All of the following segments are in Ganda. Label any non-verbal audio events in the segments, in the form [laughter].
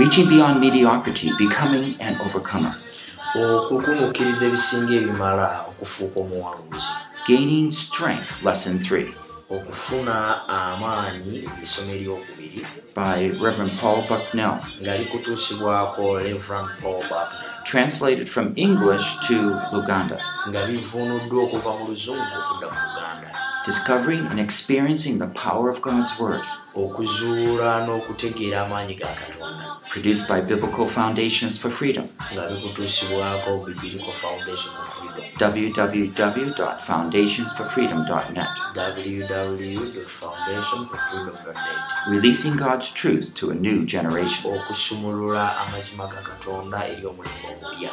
reaching beyond mediocrity, becoming an overcomer, okukunukkiriza ebisinga ebimala okufuuka omuwanguzi. Gaining strength, lesson 3, okufuna amaanyi essomo eryokubiri by Reverend Paul Bucknell, nga likutuusibwako reverand paul babner translated from English to Luganda, nga bivuunuddwa okuva mu luzungu okudda mu luganda. Discovering and experiencing the power of God's Word, okuzuula n'okutegeera amaanyi ga katonda. Produced by Biblical Foundations for Freedom, nga bikutuusibwako biblical foundation of freedom. www.foundationsforfreedom.net, www foundation for freedom net releasing God's truth to a new generation. okusumulula amazima ga katonda eri omulembe omupya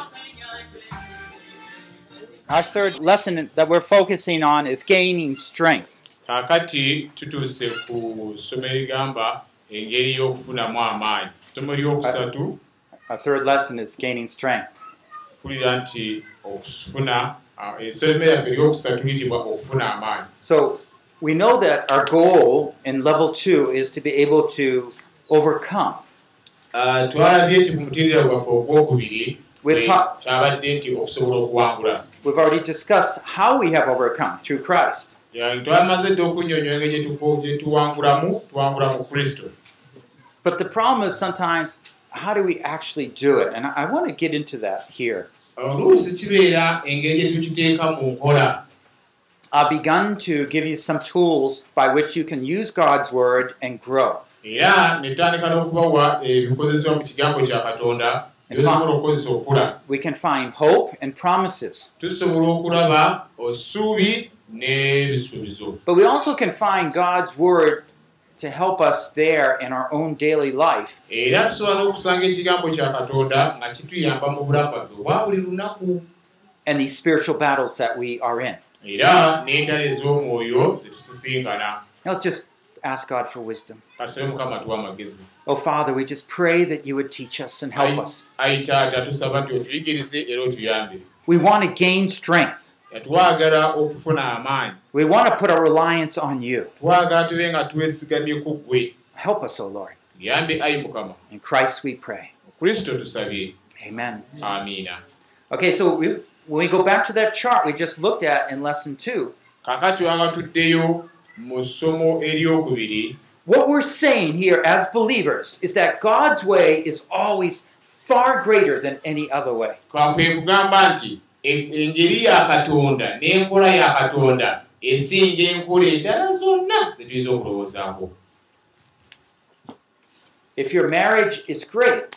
Our third lesson that we're focusing on is gaining strength. Kaakati tutuuse ku ssomo erigamba engeri y'okufunamu amaanyi ssomo lyokusatu Our third lesson is gaining strength. kulira nti okufuna ah, essomo yaffe eryokusatu liyitibwa okufuna amaanyi So we know that our goal in level two is to be able to overcome. Ah, twalabye nti ku mutirira gwaffe ogwokubiri kyabadde nti okusobola okuwangula We've already discussed how we have overcome through Christ. Twamaze dde okunyonyola engeri gye tuko- gye tuwangulamu tuwangula mu kristo But the problem is sometimes how do we actually do it? And I want to get into that here. oluusi kibeera engeri gye tukiteeka mu nkola I've begun to give you some tools by which you can use God's word and grow. era netandika n'okubawa ebikozesebwa mu kigambo kya katonda We can find hope and promises. tusobola okulaba osuubi n'ebisuubizo But we also can find God's word to help us there in our own daily life. era tusobola n'okusanga ekigambo kya katonda nga kituyamba mu bulamu bwaffe obwa buli lunaku and these spiritual battles that we are in. era n'entalo ez'omwoyo ze tusisinkana Now let's just ask God for wisdom. kasobe mukama tuwa amagezi Oh, Father, we just pray that you would teach us and help us. We want to gain strength. Twagala okufuna amaanyi We want to put our reliance on you. twagala tube nga twesigamye ku ggwe Help us, O Lord. yambe ayi mukama In Christ we pray. kristo tusabye Amen. amiina Okay, so we, when we go back to that chart we just looked at in lesson two, kakati wanga tuddeyo mu ssomo eryokubiri what we're saying here as believers is that God's way is always far greater than any other way. kakwe kugamba nti engeri ya katonda n'enkola ya katonda esinga enkola endala zonna zetuyinza okulowoozaako If your marriage is great,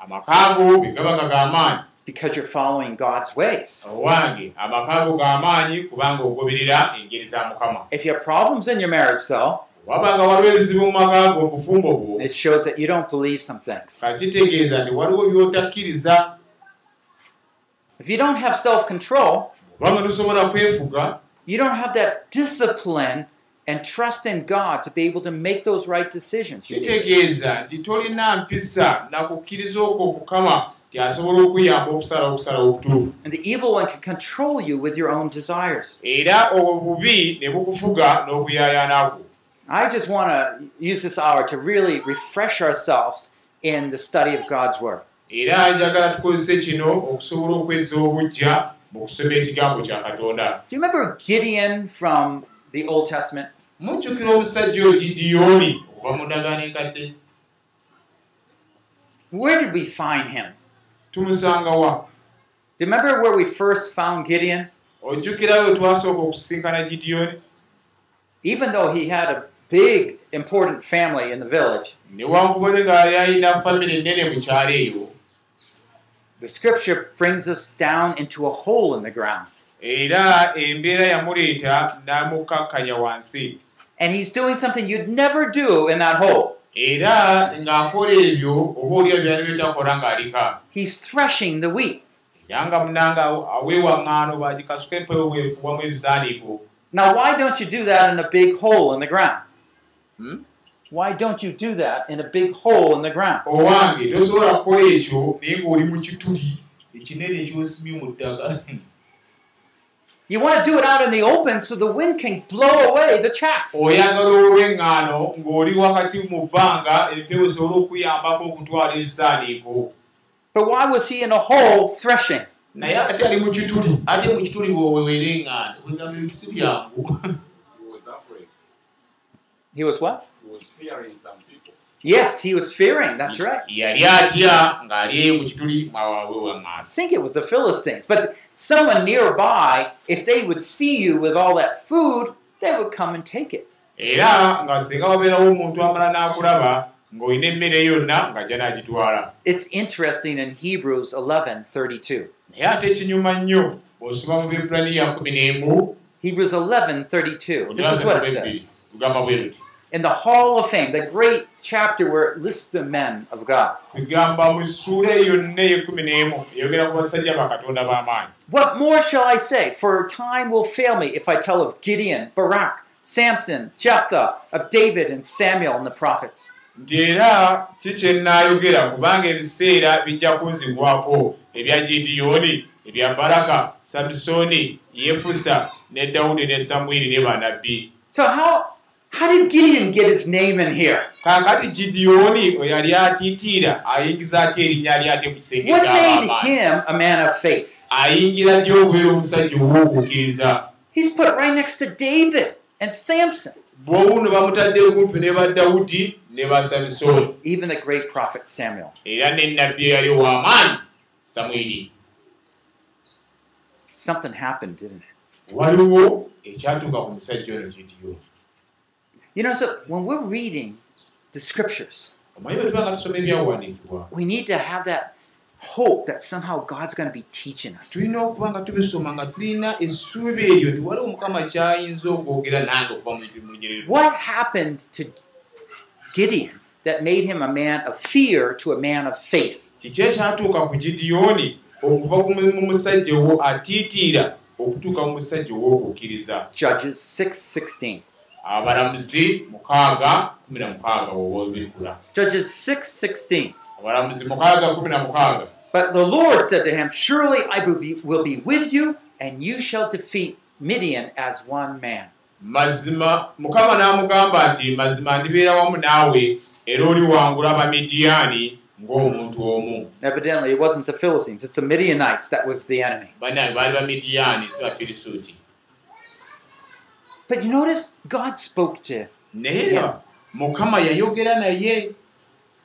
gaba nga g'amaanyi it's because you're following God's ways. owange amakaago g'amaanyi kubanga ogoberera engeri za mukama If you have problems in your marriage, though, wabanga waliwo ebizibu mu makaago obufumbo bwo it shows that you don't believe some things. kakitegeeza nti waliwo by'otakkiriza If you don't have self control, kubanga tosobola kwefuga you don't have that discipline and trust in God to be able to make those right decisions. Kitegeeza nti tolina mpisa na kukkiriza okwo okukama nti asobola okuyamba okusala okusalawo okutuufu And the evil one can control you with your own desires. era obubi ne bukufuga n'okuyaayaanakwo I just want to use this hour to really refresh ourselves in the study of God's Word. Era njagala tukozese kino okusobola okwezza obujja mu kusoma ekigambo kya katonda Do you remember Gideon from the Old Testament? mujjukira omusajja oyo gidiyoni okuva mu ndagaano enkadde Where did we find him? tumusanga wa Do you remember where we first found Gideon? Even though he had a big, important family in the village, the scripture brings us down into a hole in the ground. era embeera yamuleeta n'amukkakkanya wansi And he's doing something you'd never do in that hole. era ng'akola ebyo oba olio byali byetakola ng'alika He's threshing the wheat. era nga munanga aweewaŋŋaano bagikasuka empewo bwefuwamu ebisaaniiko Now, why don't you do that in a big hole in the ground? Hmm? Why don't you do that in a big hole in the ground? owange tosobola kukola ekyo naye ng'oli mu kituli ekinene ekyosibye mu ttaka You want to do it out in the open so the wind can blow away the chaff. oyagala olw'eŋŋaano ng'oli wakati mu bbanga empewo zisobola okuyambako okutwala ebisaaniiko But why was he in a hole threshing? naye ate ali mu kituli ate mu kituli bwowewera eŋŋaano wegamba nti si byangu He was afraid. He was what? Was fearing some people. Yes, he was fearing. That's right. I think it was the Philistines. But someone nearby, if they would see you with all that food, they would come and take it. era nga singa wabeerawo omuntu amala n'akulaba ng'olina emmere yonna ng'ajja n'agitwala It's interesting in Hebrews 11:32. naye ate ekinyuma nnyo bw'osoma mu bebulaniya kumi n'emu Hebrews 11:32. This is what it says. In the Hall of Fame, the great chapter where it lists the men of God. What more shall I say? For time will fail me if I tell of Gideon, Barak, Samson, Jephthah, of David and Samuel and the prophets. nti era ki kye nnaayogera kubanga ebiseera bijja kunzigwako ebya gidiyoni ebya baraka samusooni yefusa ne dawudi ne samwiri ne bannabbi So how how did Gideon get his name in here? kaakati gidiyoni oyo yali atiitiira ayingiza atya erinnya ly ate mu kisenge What made him a man of faith? ayingira ddi okubeera omusajja ow'okukkiriza He's put right next to David and Samson, bw'obuno bamutadde kumpi ne ba dawudi ne ba samusooni even the great prophet Samuel. era n'ennabbi eyali ow'amaanyi samwiri Something happened, didn't it? waliwo ekyatuuka ku musajja ono gidiyoni You know, so when we're reading the scriptures, we need to have that hope that somehow God's going to be teaching us. What happened to Gideon that made him a man of fear to a man of faith? Judges 6:16. Abalamuzi mukaaga kumi na mukaaga wobabikula Judges 6:16. abalamuzi mukaaga kumi na mukaaga But the Lord said to him, Surely I will be, will be with you, and you shall defeat Midian as one man. mazima mukama n'amugamba nti mazima ndibeera wamu naawe era oliwangula abamidiyaani ng'omuntu omu Evidently, it wasn't the Philistines, it's the Midianites that was the enemy. banange baali bamidiyaani si bafirisuuti But you notice, God spoke to naye era mukama yayogera naye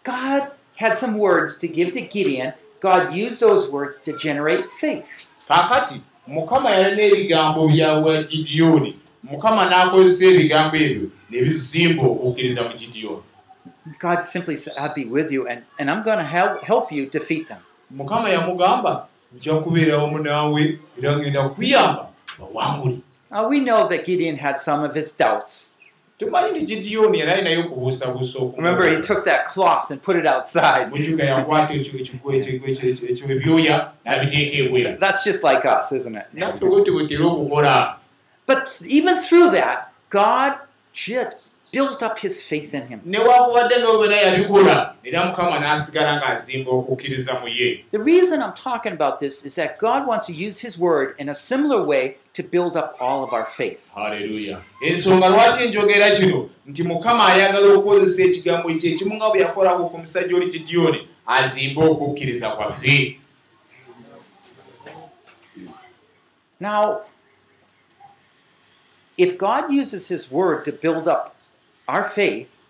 God had some words to give to Gideon. God used those words to generate faith. kaakati mukama yalina ebigambo byawa gidiyoni mukama n'akozesa ebigambo ebyo ne bizimba okukkiriza mu gidiyoni God simply said, I'll be with you, and, and I'm going to help, help you defeat them. mukama yamugamba nja kubeera wamu naawe era ngenda kukuyamba bawangule Now, we know that Gideon had some of his doubts. Remember, he took that cloth and put it outside. That's just like us, isn't it? But even through that, God just built up his faith in him. The reason I'm talking about this is that God wants to use his word in a similar way to build up all of our faith. haleluya ensonga lwaki njogera kino nti mukama ayagala okukozesa ekigambo kye ekimu nga bwe yakolako ku musajja oli gidiyoni azimbe okukkiriza kwaffe Now, if God uses his word to build up our faith,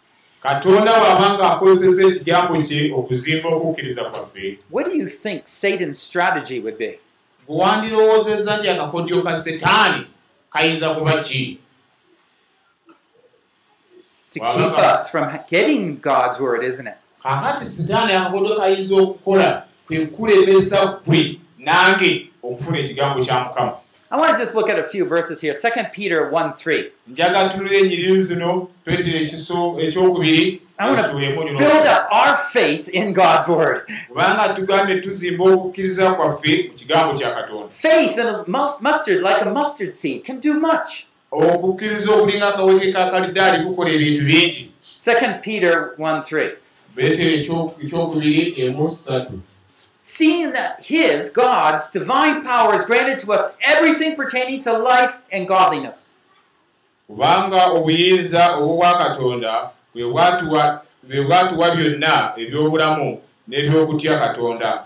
katonda bw'aba ng'akozesa ekigambo kye okuzimba okukkiriza kwaffe what do you think Satan's strategy would be? gwe wandirowoozezza nti akakodyo ka setaani kayinza kuba ki To keep us from getting God's word, isn't it? kaakati sitaani akakodyo kayinza okukola kwe kulemesa kwe nange okufuna ekigambo kya mukama I want to just look at a few verses here. 2 Peter 1 3. njaga tunula enyiriri zino twetera ekiso ekyokubiri I want to build up our faith in God's word. Faith in a mus- mustard, like a mustard seed, can do much. okukkiriza okulinga akaweke ka kalidaali kukola ebintu bingi 2 Peter 1 3. Seeing that His, God's, divine power has granted to us everything pertaining to life and godliness. kubanga obuyinza obwobwa katonda bwe bwatuwa byonna ebyobulamu n'ebyokutya katonda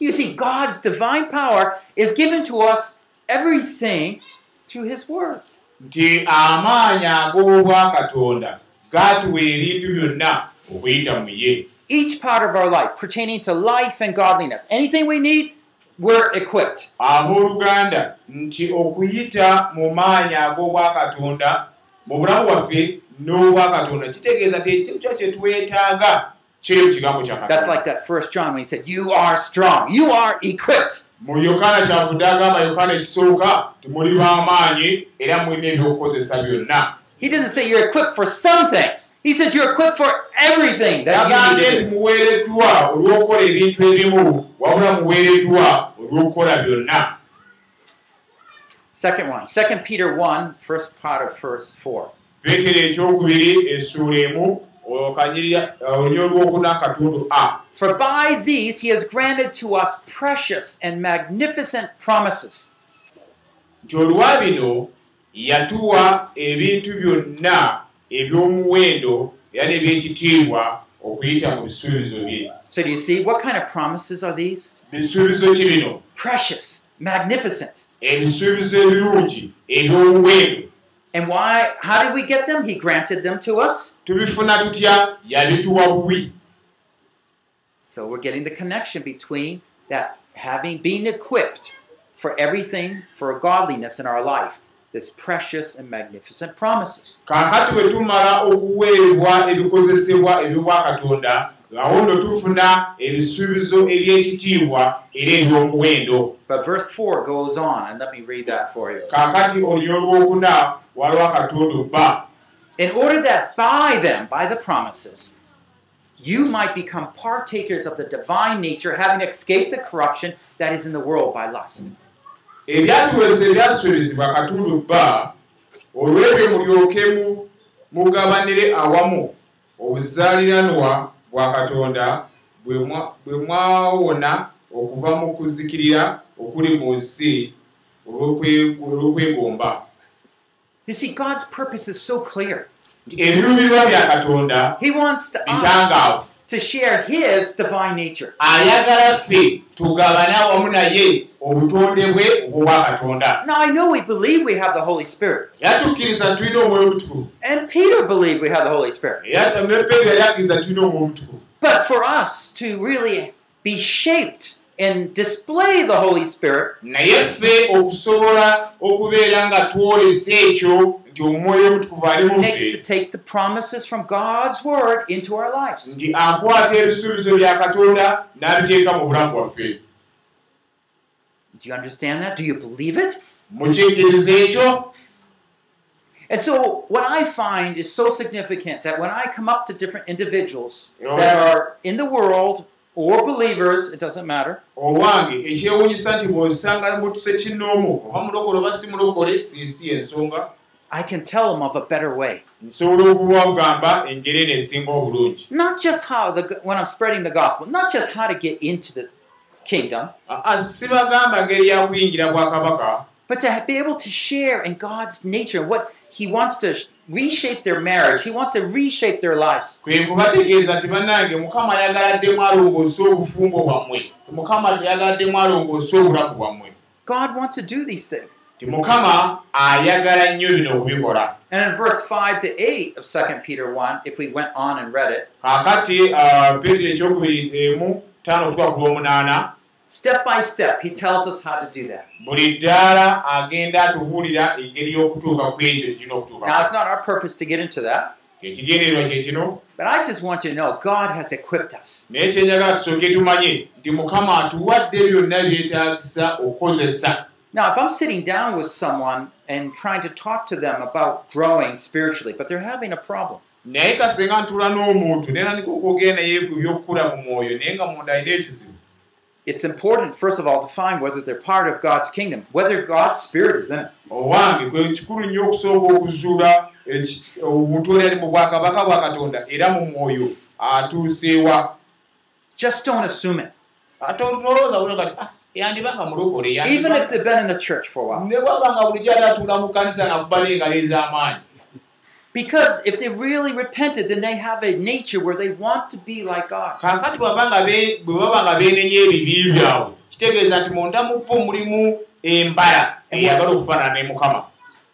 You see, God's divine power is given to us everything through His Word. nti amaanyi ag'obwa katonda gaatuwa ebintu byonna okuyita mu ye Each part of our life pertaining to life and godliness. Anything we need, we're equipped. abooluganda nti okuyita mu maanyi ag'obwa katonda mu bulamu bwaffe n'obwa katonda kitegeeza ti ekintu kye twetaaga kiri mu kigambo kya That's like katonda that first John when he said, You are strong, you are equipped. mu yokaana kyavudde agamba yokaana ekisooka timuli b'amaanyi era mulina ebyokukozesa byonna He doesn't say you're equipped for some things. He says you're equipped for everything that you need to do. muweereddwa olw'okukola ebintu ebimu wabula muweereddwa olw'okukola byonna Second one, Second Peter 1, first part of verse 4. peetero ekyokubiri essuula emu a For by these he has granted to us precious and magnificent promises. nti olwa bino yatuwa ebintu byonna eby'omuwendo era n'ebyekitiibwa okuyita mu bisuubizo bye So do you see what kind of promises are these? bisuubizo ki bino Precious, magnificent. ebisuubizo ebirungi eby'omuwendo And why how did we get them? He granted them to us. So we're getting the connection between that having being equipped for everything for godliness in our life. This precious and magnificent promises. kaakati bwe tumala okuweebwa ebikozesebwa ebyobwa katonda awo nno tufuna ebisuubizo eby'ekitiibwa era eby'omuwendo But verse 4 goes on, and let me read that for you. kaakati olunyo lwokuna waliwo akatundu bba In order that by them, by the promises, you might become partakers of the divine nature, having escaped the corruption that is in the world by lust. Ebyatuweesa ebyasuubizibwa katundu bba olw'ebyo mulyoke mu- mugabanire awamu obuzaaliranwa bwa katonda bwe mwa- bwe mwawona okuva mu kuzikirira okuli mu nsi olw'okwe- olw'okwegomba You see, God's purpose is so clear. ebiruubirirwa bya katonda He wants to us bitangaavu to share His divine nature. ayagala ffe tugabane awamu naye obutonde bwe obwobwa katonda. Now, I know we believe we have the Holy Spirit, era tukkiriza tulina omwoyo omutukuvu. And Peter believed we have the Holy Spirit. era ne peetero yali akkiriza tulina omwoyo omutukuvu. But for us to really be shaped and display the Holy Spirit, naye ffe okusobola okubeera nga twolesa ekyo nti omwoyo omutukuvu ali mu needs to ffe take the promises from God's Word into our lives. nti akwata ebisuubizo bya katonda n'abiteeka mu bulamu bwaffe Do you understand that? Do you believe it? mukiikiriza ekyo And so, what I find is so significant that when I come up to different individuals that are in the world or believers, it doesn't matter, owange ekyewuunyisa nti bw'osanga mutuse kinnoomu oba mulokole oba si mulokole sinsi ensonga I can tell them of a better way. nsobola okubagamba engeri eno esinga obulungi Not just how the when I'm spreading the gospel, not just how to get into the kingdom, but to be able to share in God's nature and what He wants to sh- reshape their marriage. He wants to reshape their lives. God wants to do these things. And in verse 5 to 8 of 2 Peter 1, if we went on and read it, kaakati ah, peetero ekyokubiri emu taano okutwa ku lwomunaana step by step, he tells us how to do that. Now, okutuuka it's not our purpose to get into that, but I just want you to know God has equipped us. Now, if I'm sitting down with someone and trying to talk to them about growing spiritually, but they're having a problem, naye kasenga ntula n'omuntu nenandika okwogera naye ku byokukula mu mwoyo naye nga munda alina ekizibu it's important, first of all, to find whether they're part of God's kingdom, whether God's Spirit is in it. owange kwe kikulu nnyo okusooka okuzuula omuntu oli ali mu bwakabaka bwa katonda era mu mwoyo atuuseewa Just don't assume it. ate olowooza buli kati "Ah, yandibanga mulokole Even if they've been in the church for a while. ne bwabanga bulijjo ate atuula mu kanisa nakuba n'engalo ez'amaanyi Because if they really repented, then they have a nature where they want to be like God. kaakati bwe baba nga beenenya ebibi byabwe kitegeeza nti munda mu bo mulimu embala eyagala okufaanana ne mukama.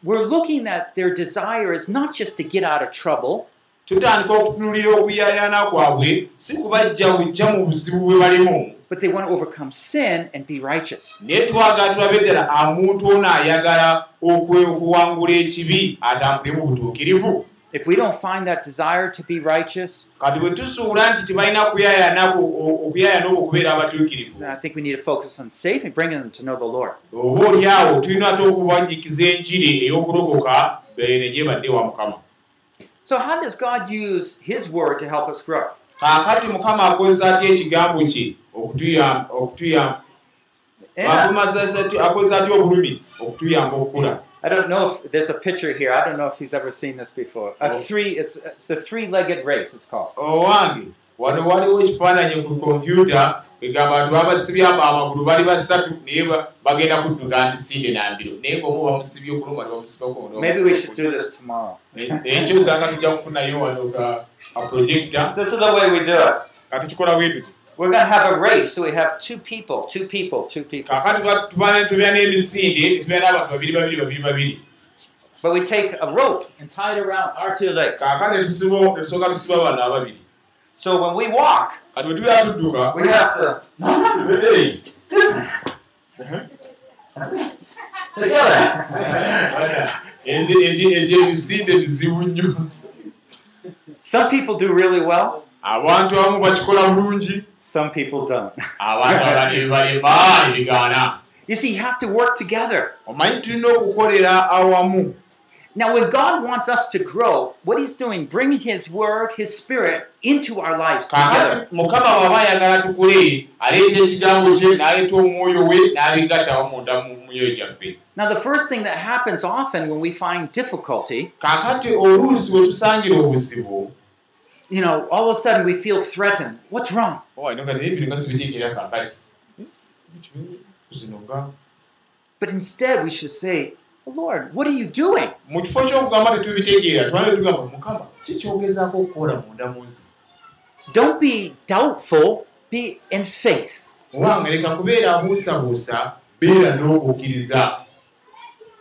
We're looking at their desire is not just to get out of trouble, tutandika okutunulira okuyaayaana kwabwe si kubajja bujja mu buzibu bwe balimu but they want to overcome sin and be righteous. naye twagala tulabe ddala omuntu ono ayagala okuwangula ekibi atambule mu butuukirivu If we don't find that desire to be righteous, then I think we need to focus on saving, bringing them to know the Lord. So, how does God use His word to help us grow? Okutuyamba okutuyamba And I, akozesa atya obulumi okutuyamba okukula I don't know if there's a picture here. I don't know if he's ever seen this before. A Oh. three, it's, it's a three-legged race. It's called. owange wano waliwo ekifaananyi ku kompyuta egamba abantu babasibye abo amagulu bali basatu naye ba- bagenda kudduka misinde nambiro naye ngaomu bamusibye okuluma ne bamusibako Maybe we should do this tomorrow. ekyo osanga tujja kufunayo wano ka projecta This is the way we do it. nga tukikola bwe tuti We're going to have a race, so we have two people, two people, two people. But we take a rope and tie it around our two legs. So when we walk, we have to Hey! together. Bizibu nnyo Some people do really well. Abantu abamu bakikola bulungi Some people don't. [laughs] abantu abalala ne bibalema ne bigaana You see, you have to work together. Now, when God wants us to grow, what He's doing, bringing His Word, His Spirit into our lives together. Now, the first thing that happens often when we find difficulty, you know, all of a sudden we feel threatened. What's wrong? nga But instead, we should say, Lord, what are you doing? Don't be doubtful, be in faith. owange leka kubeera abuusabuusa beera n'okukkiriza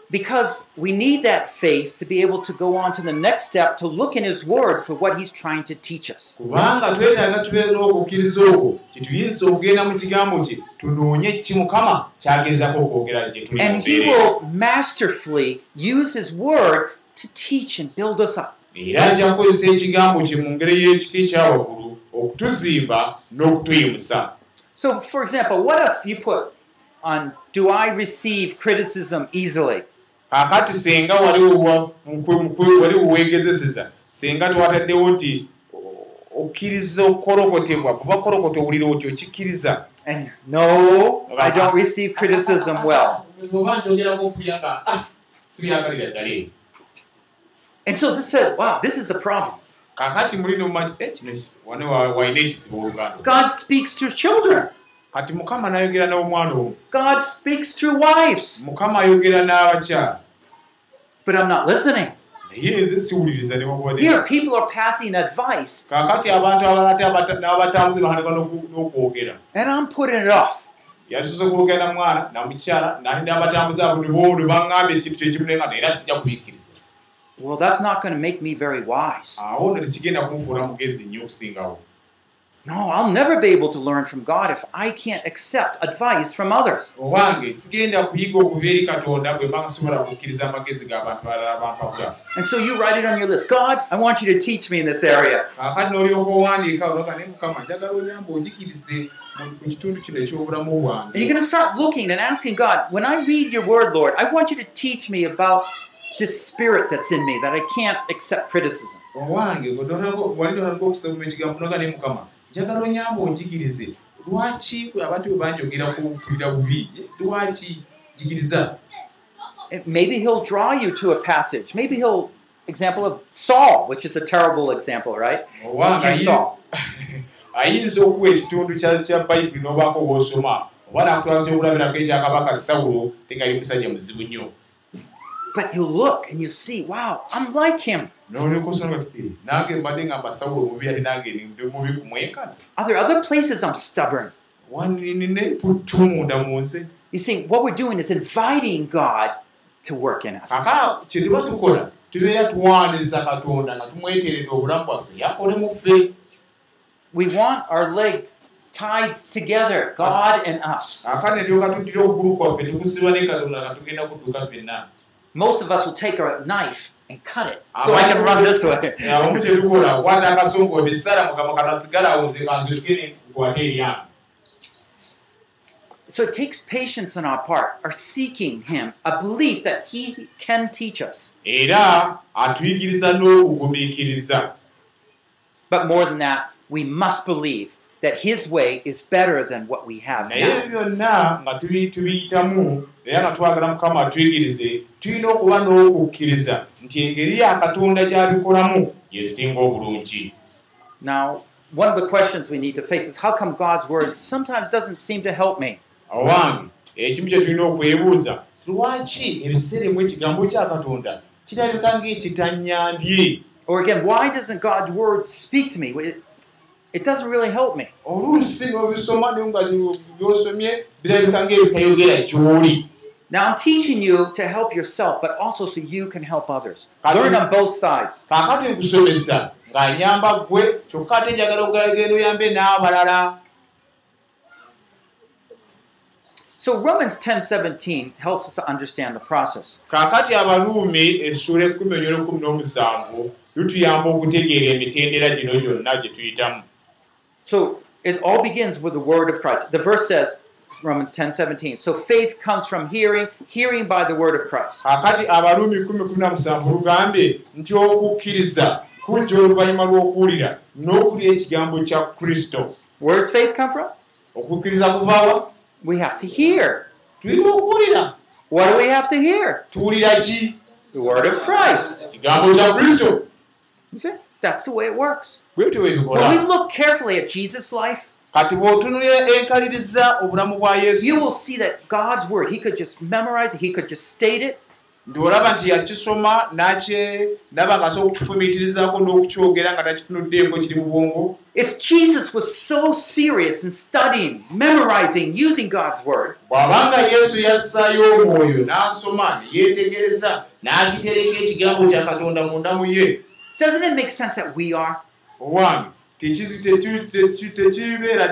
Because we need that faith to be able to go on to the next step to look in His Word for what He's trying to teach us. kubanga twetaaga tubeera n'okukkiriza okwo kituyinza okugenda mu kigambo kye tunoonye ki mukama kyagezaako okwogera gye tuli And He will masterfully use His Word to teach and build us up. era ajja kukozesa ekigambo kye mu ngeri y'ekika ekyawaggulu okutuzimba n'okutuyimusa So, for example, what if you put on, Do I receive criticism easily? Kaakati singa wali wa- mukwe- mukwe- wali weegezeseza singa twataddewo nti okkiriza okukolokotebwa kuba kolokota owulira oti okikkiriza no, I don't receive criticism well. eyo And so this says, wow, this is a problem. kaakati muli nomumanyi "Eh, kino wane wa- walina ekizibu oluganda God speaks through children. Kati mukama n'ayogera n'omwana omu God speaks through wives. mukama ayogera n'abakyala But I'm not listening. naye Here, people are passing advice, and I'm putting it off. yasoze okwogera na mwana namukyala nani bo ne baŋŋambye ekintu kyekimu nenga era sijja kubikkiriza Well, that's not going to make me very wise. No, I'll never be able to learn from God if I can't accept advice from others. And so you write it on your list God, I want you to teach me in this area. And you're going to start looking and asking God, when I read your word, Lord, I want you to teach me about this spirit that's in me that I can't accept criticism. Njagala onyamba onjigirize lwaki abantu bwe banjogera kuwulira bubi lwaki jigiriza And maybe He'll draw you to a passage. Maybe He'll, example of Saul, which is a terrible example, right? owange King Saul. [laughs] ayinza okuwa ekitundu kya bayibuli n'obaako w'osoma oba nakutwala kyokulabirako ekyakabaka sawulo tengali musajja muzibu nnyo But you look and you see, wow, I'm like him. Nolekosonga ti "Eh, nange mbadde ngamba sawulo omubi ate nange ndi mubi kumwenkana Are there other places I'm stubborn? You see, what we're doing is inviting God to work in us. We want our leg tied together, God and us. Most of us will take a knife and cut it so I can run this way. [laughs] abamu kye tukola kwata akasongo ebisala mukama kanasigala awo nze kanzirukire nkukwate eryange So it takes patience on our part, our seeking Him, a belief that He can teach us. But more than that, we must believe that His way is better than what we have naye now. byonna nga tubi- tubiyitamu era nga twagala mukama atuyigirize tulina okuba n'okukkiriza nti engeri ya katonda gy'abikolamu yesinga obulungi Now, one of the questions we need to face is how come God's Word sometimes doesn't seem to help me? awange ekimu kye tulina okwebuuza lwaki ebiseera emu ekigambo kya katonda kirabika ng'ekitanyambye Or again, why doesn't God's Word speak to me? It, doesn't really help me. oluusi n'obisoma naye nga byosomye birabika ng'ebitayogera gy'oli Now, I'm teaching you to help yourself, but also so you can help others. Learn on both sides. kaakati nkusomesa ng'anyamba ggwe kyokka ate njagala okugenda oyambe n'abalala So Romans 10:17 helps us to understand the process. kaakati abaluumi essula ekkumi onyo n'ekkumi n'omusanvu lutuyamba okutegeera emitendera gino gyonna gye tuyitamu So it all begins with the word of Christ. The verse says Romans 10:17. So faith comes from hearing, hearing by the word of Christ. kumi na musanvu lugambye nti okukkiriza kujja oluvannyuma lw'okuwulira n'okulira ekigambo kya kristo Where does faith come from? okukkiriza kuvaawa We have to hear. tulina okuwulira What do we have to hear? tuwulira ki The word of Christ. kigambo kya kristo You see? That's the way it works. When we look carefully at Jesus' life, kati bw'otunulira enkaliriza obulamu bwa you yesu will see that God's word, he could just memorize it, he could just state it, nti olaba nti yakisoma nakye ndaba nga asobola okukifumiitirizaako n'okukyogera nga takitunuddeeko kiri mu bwongo. If Jesus was so serious in studying, memorizing, using God's word, bw'abanga yesu yassaayo omwoyo n'asoma ne yeetegereza n'akitereka ekigambo kya katonda munda mu ye doesn't it make sense that we are? owange tekibeera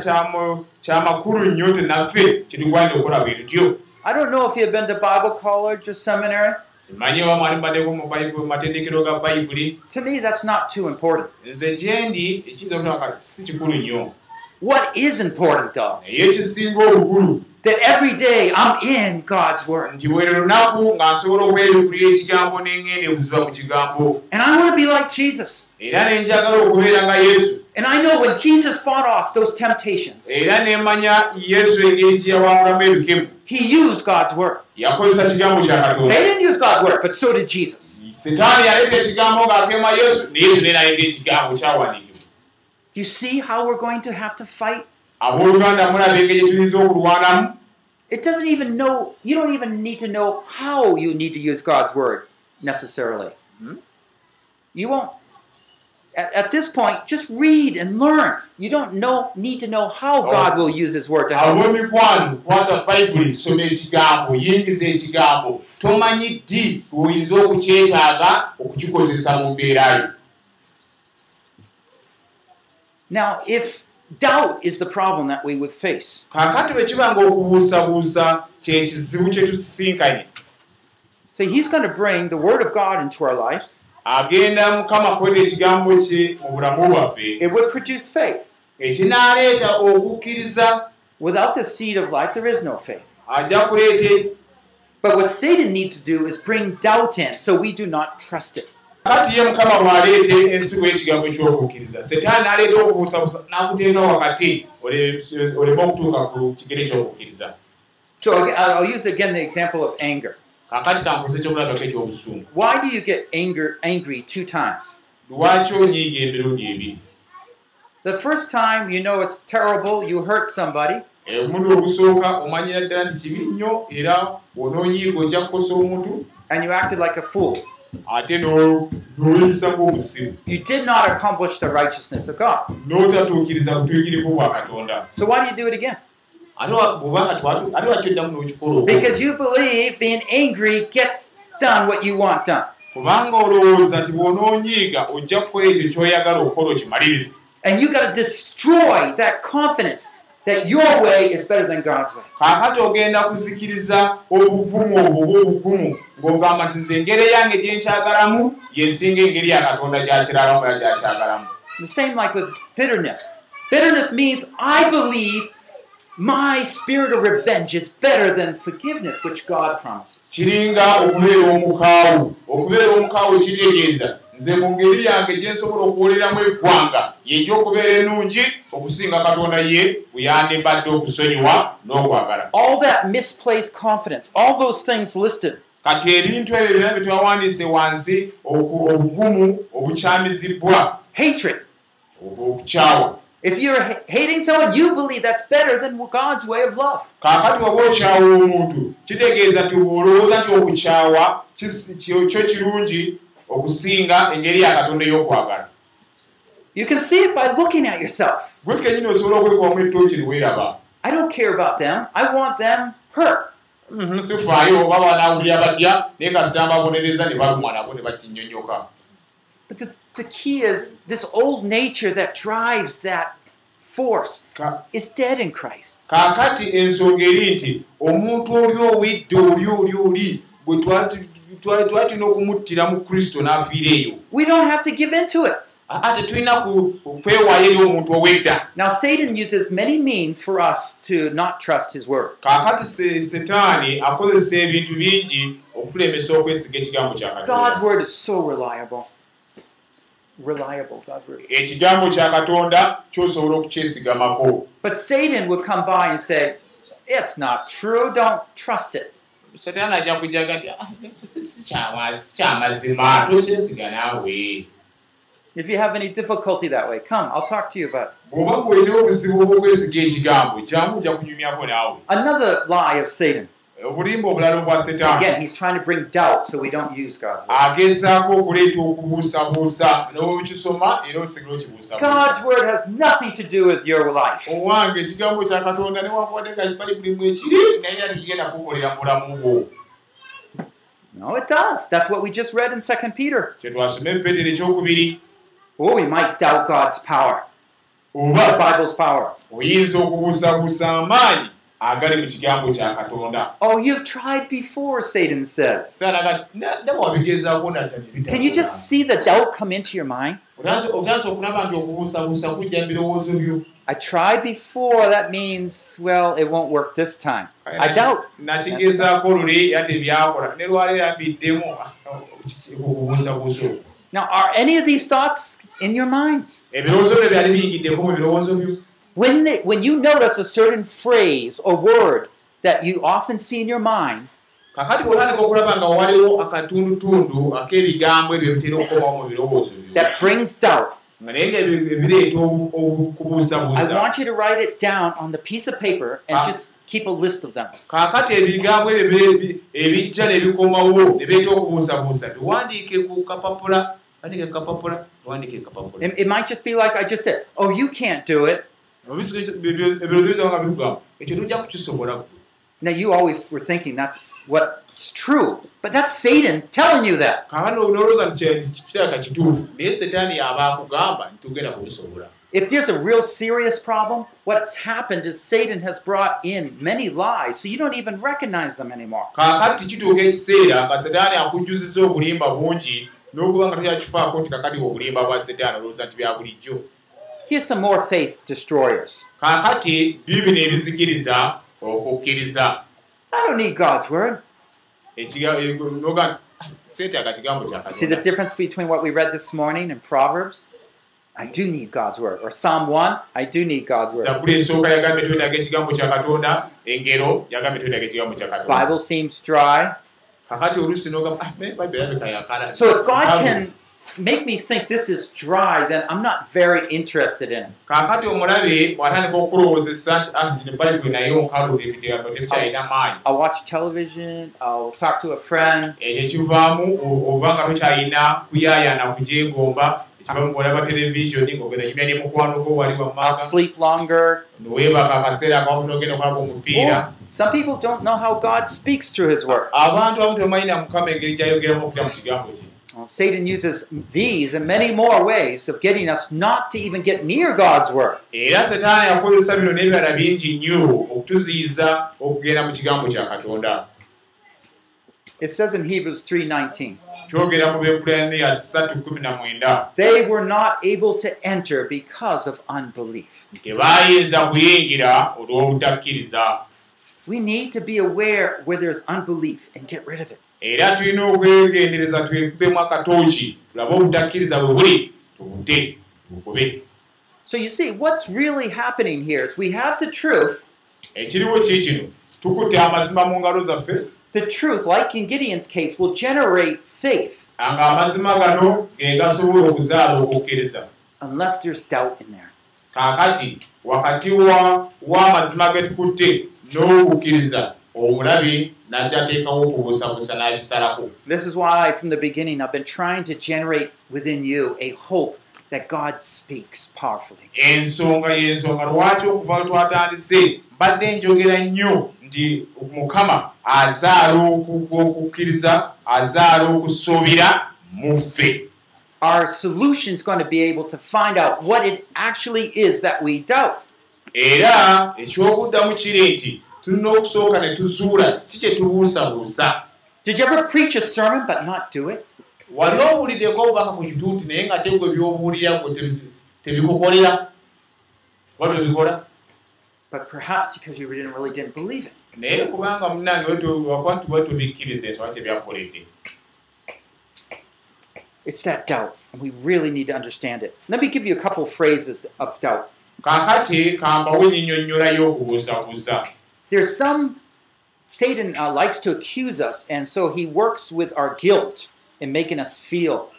kyamakulu nnyo te naffe kitugwanira okukola bwe tutyo I don't know if you've been to Bible college or seminary. To me, that's not too important. What is important, though? That every day I'm in God's word. And I want to be like Jesus. And I know when Jesus fought off those temptations, he used God's word. Satan didn't use God's word, but so did Jesus. Do you see how we're going to have to fight? abooluganda mulaba engeri tuyinza okulwanamu It doesn't even know, you don't even need to know how you need to use God's word necessarily. You won't. At, at this point, just read and learn. You don't know, need to know how God will use His word to help you. kwata bayibuli soma ekigambo yingiza ekigambo tomanyi ddi oyinza okukyetaaga okukikozesa mu mbeerayo Now, if doubt is the problem that we would face, kaakati bwe kiba nga okubuusabuusa kyekizibu kye tusisinkanye so He's going to bring the word of God into our lives. agenda mukama kweta ekigambo kye mu bulamu bwaffe It would produce faith. ekinaaleeta okukkiriza Without the seed of life, there is no faith. ajja kuleeta But what Satan needs to do is bring doubt in so we do not trust it. Kati ye mukama bw'aleeta ensigo y'ekigambo ky'okukkiriza setaani n'aleeta okubuusabuusa n'akuteeka wakati ole- oleme okutuuka ku kigere ky'okukkiriza So I'll I'll use again the example of anger. kaakati kankuze ekyokulabako ekyobusungu Why do you get anger angry two times? lwaki onyiiga emirundi ebiri The first time you know it's terrible, you hurt somebody, Eh, omulundi ogusooka omanyira ddala nti kibi nnyo era bw'onoonyiiga ojja kukosa omuntu and you acted like a fool. Ate no- n'oyisa ng'omusiru You did not accomplish the righteousness of God. n'otatuukiriza butuukirivu bwa katonda So why do you do it again? ate wa- bw'oba nga twatu- ate lwaki oddamu n'okikola? Because you believe being angry gets done what you want done. kubanga olowooza nti bw'onoonyiiga ojja kukola ekyo ky'oyagala okukola okimalirize And you got to destroy that confidence that your way is better than God's way. kaakati ogenda kuzikiriza obuvumu obwo oba obugumu ng'ogamba nti nze engeri yange gye nkyagalamu yesinga engeri ya katonda gy'akiralamu era gy'akyagalamu The same like with bitterness. Bitterness means I believe my spirit of revenge is better than forgiveness, which God promises. kiringa okubeera omukaawu okubeera omukaawu kitegeeza nze mu ngeri yange gye nsobola okuwoleramu eggwanga yegy'okubeera ennungi okusinga katonda ye bwe yandibadde okusonyiwa n'okwagala All that misplaced confidence, all those things listed, kati ebintu ebyo byonna bye twawandiise wansi obugumu obukyamizibwa hatred. okukyawa If you're ha- hating someone, you believe that's better than God's way of love. kaakati waba okyawa omuntu kitegeeza nti olowooza nti okukyawa kyo kirungi okusinga engeri ya katonda ey'okwagala You can see it by looking at yourself. kenyini osobola okwekubamu ettooki liweeraba I don't care about them. I want them hurt. Mhm, sifaayo oba banaawulira batya naye kasita mbabonereza ne balumwa nabo ne bakinyonyoka But the, the key is this old nature that drives that force Ka- is dead in Christ. kaakati ensonga eri nti omuntu oli owedde oli oli oli bwe twali tulina okumuttira mu kristo n'afiira eyo We don't have to give into it. ate tulina kwewaayo eri omuntu owedda Now, Satan uses many means for us to not trust his word. kaakati se- setaani akozesa ebintu bingi okutulemesa okwesiga ekigambo kya God's word is so reliable. Reliable, God's word. ekigambo kya katonda kyosobola okukyesigamako But Satan would come by and say, It's not true. Don't trust it. Setaani ajja kujaga "Ah, si- si- si kyama- si kyamazima tokyesiga naawe If you have any difficulty that way, come, I'll talk to you about it. Another lie of Satan. Obulimba obulala obwa setaani Again, he's trying to bring doubt so we don't use God's word. agezaako okuleeta okubuusabuusa n'okisoma era osigala okibuusabuusa God's word has nothing to do with your life. owange ekigambo kya katonda newankubadde nga bayibuli mwe kiri naye ate kigenda kukolera mu bulamu bwo No, it does. That's what we just read in 2 Peter. ekyokubiri Oh, we might doubt God's power, the oba Bible's power. Agali mu kigambo kya katonda Oh, you've tried before, Satan says. Can you just see the doubt come into your mind? I tried before. That means, well, it won't work this time. I doubt. Now, are any of these thoughts in your minds? When, they, when you notice a certain phrase or word that you often see in your mind, kakati bw'otandika okulaba nga waliwo akatundutundu ak'ebigambo ebyo bitera okukomawo mu birowoozo that brings doubt, nga naye ebireeta obu- I okubuusabuusa want you to write it down on the piece of paper and Ah. just keep a list of them. kaakati ebigambo ebyo ebijja ne bikomawo ne beeta okubuusabuusa biwandiike ku kapapula It, it might just be like I just said, oh, you can't do it. Nga Now, you always were thinking that's what's true, but that's Satan telling you that. nti setaani nti If there's a real serious problem, what's happened is Satan has brought in many lies, so you don't even recognize them anymore. Here's some more faith destroyers. kaakati bibino ebizikiriza okukkiriza I don't need God's word. E- kya See the difference between what we read this morning in Proverbs? I do need God's word. Or Psalm 1, I do need God's word. Bible seems dry. kakati "Ah, So if God can make me think this is dry, then I'm not very interested in it. kaakati omulabe bw'atandika okulowoozesa nti ah zino bayibuli naye onkalula ebigambo tebikyalina maanyi I'll watch television, I'll talk to a friend, ekyo kivaamu oba nga tokyalina kuyaayana kugyegomba ekivaamu bw'olaba televisioni ng'ogenda kimya ne mukwano gwo wali I'll wammanga sleep longer. neweebaka akaseera akamu n'ogenda okwaba omupiira Or some people don't know how God speaks through His Word. abantu abamu tebamanyi na mukama engeri gyayogeramu okutya mu kigambo kye Satan uses these and many more ways of getting us not to even get near God's Word. era setaani akozesa bino n'ebirala bingi nnyo okutuziyiza okugenda mu kigambo kya katonda It says in Hebrews 3:19, kyogera mu beebulaniya 319 they were not able to enter because of unbelief. We need to be aware where there's unbelief and get rid of it. Era tulina okwegendereza twekubemu akatooki tulabe obutakkiriza bwe buli tubute tugube So you see, what's really happening here is we have the truth. ekiriwo kiikino tukutte amazima mu ngalo zaffe? The truth, like in Gideon's case, will generate faith. Nga amazima gano ge gasobola okuzaala okukkiriza unless there's doubt in there. kaakati wakati wa w'amazima ge tukutte n'okukkiriza omulabi n'ajja ateekawo okubuusabuusa n'abisalako This is why, from the beginning, I've been trying to generate within you a hope that God speaks powerfully. ensonga y'ensonga lwaki okuva lwe twatandise mbadde njogera nnyo nti mukama azaala oku- okukkiriza azaala okusuubira mu ffe Our solution is going to be able to find out what it actually is that we doubt. era ekyokuddamu kiri nti tulina okusooka ne tuzuula kiki kye tubuusabuusa Did you ever preach a sermon but not do it? wali owuliddeko obubaka ku kituuti naye nga tegwe by'obuwulira gwe tebi- tebikukolera oba tebikola But perhaps because you didn't really didn't believe it. naye kubanga munange wakuba nti bwe tubikkiriza ensonga tebyakoledde It's that doubt, and we really need to understand it. Let me give you a couple phrases of doubt. kaakati kambawo ennyinnyonnyola okubuusabuusa There's some, Satan uh, likes to accuse us, and so he works with our guilt in making us feel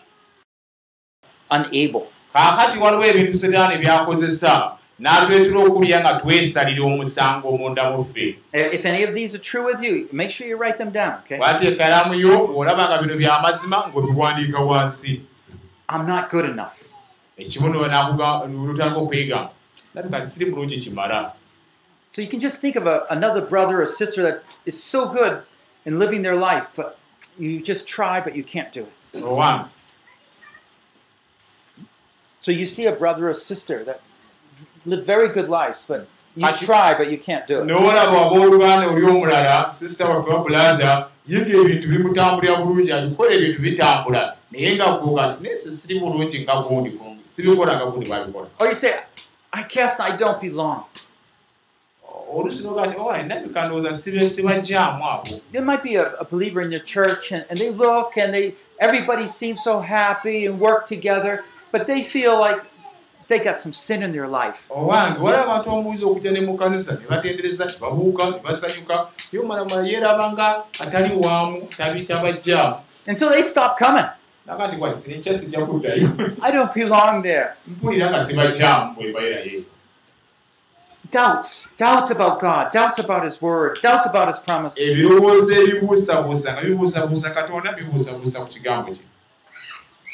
unable. kaakati waliwo ebintu setaani byakozesa n'atwetula okulya nga twesalira omusango omunda mu ffe If any of these are true with you, make sure you write them down, okay? bwateeka kalamu yo bw'olaba nga bino by'amazima ng'obiwandiika wansi I'm not good enough. ekimu nolutandika okwegamba labika siri mulungi kimala So you can just think of a, another brother or sister that is so good in living their life, but you just try, but you can't do it. owange So you see a brother or sister that live very good lives, but you try, but you can't do it. n'olaba abooluganda oli omulala sisita waffe wabulaza ye ngaebintu bimutambulira bulungi abikola ebintu bitambula naye nga kuuka nese siri bulungi nga gundi sibikola nga gundi babikola Or you say, I guess I don't belong. Oluusi noga nti owa nabika ndowooza sibe sibajjaamu abo There might be a, a believer in your church, and, and they look and they everybody seems so happy and work together, but they feel like they got some sin in their life. owange waliwo abantu omuyinza okujja ne mu kanisa ne batendereza ne babuuka ne basanyuka ye omalamala yeeraba nga atali waamu tabitabajjaamu And so they stop coming. I don't belong there. mpulira nga sibajjaamu bwebayerayo Doubts, doubts about God, doubts about His Word, doubts about His promises. ebirowoozo ebibuusabuusa nga bibuusabuusa katonda bibuusabuusa ku kigambo kye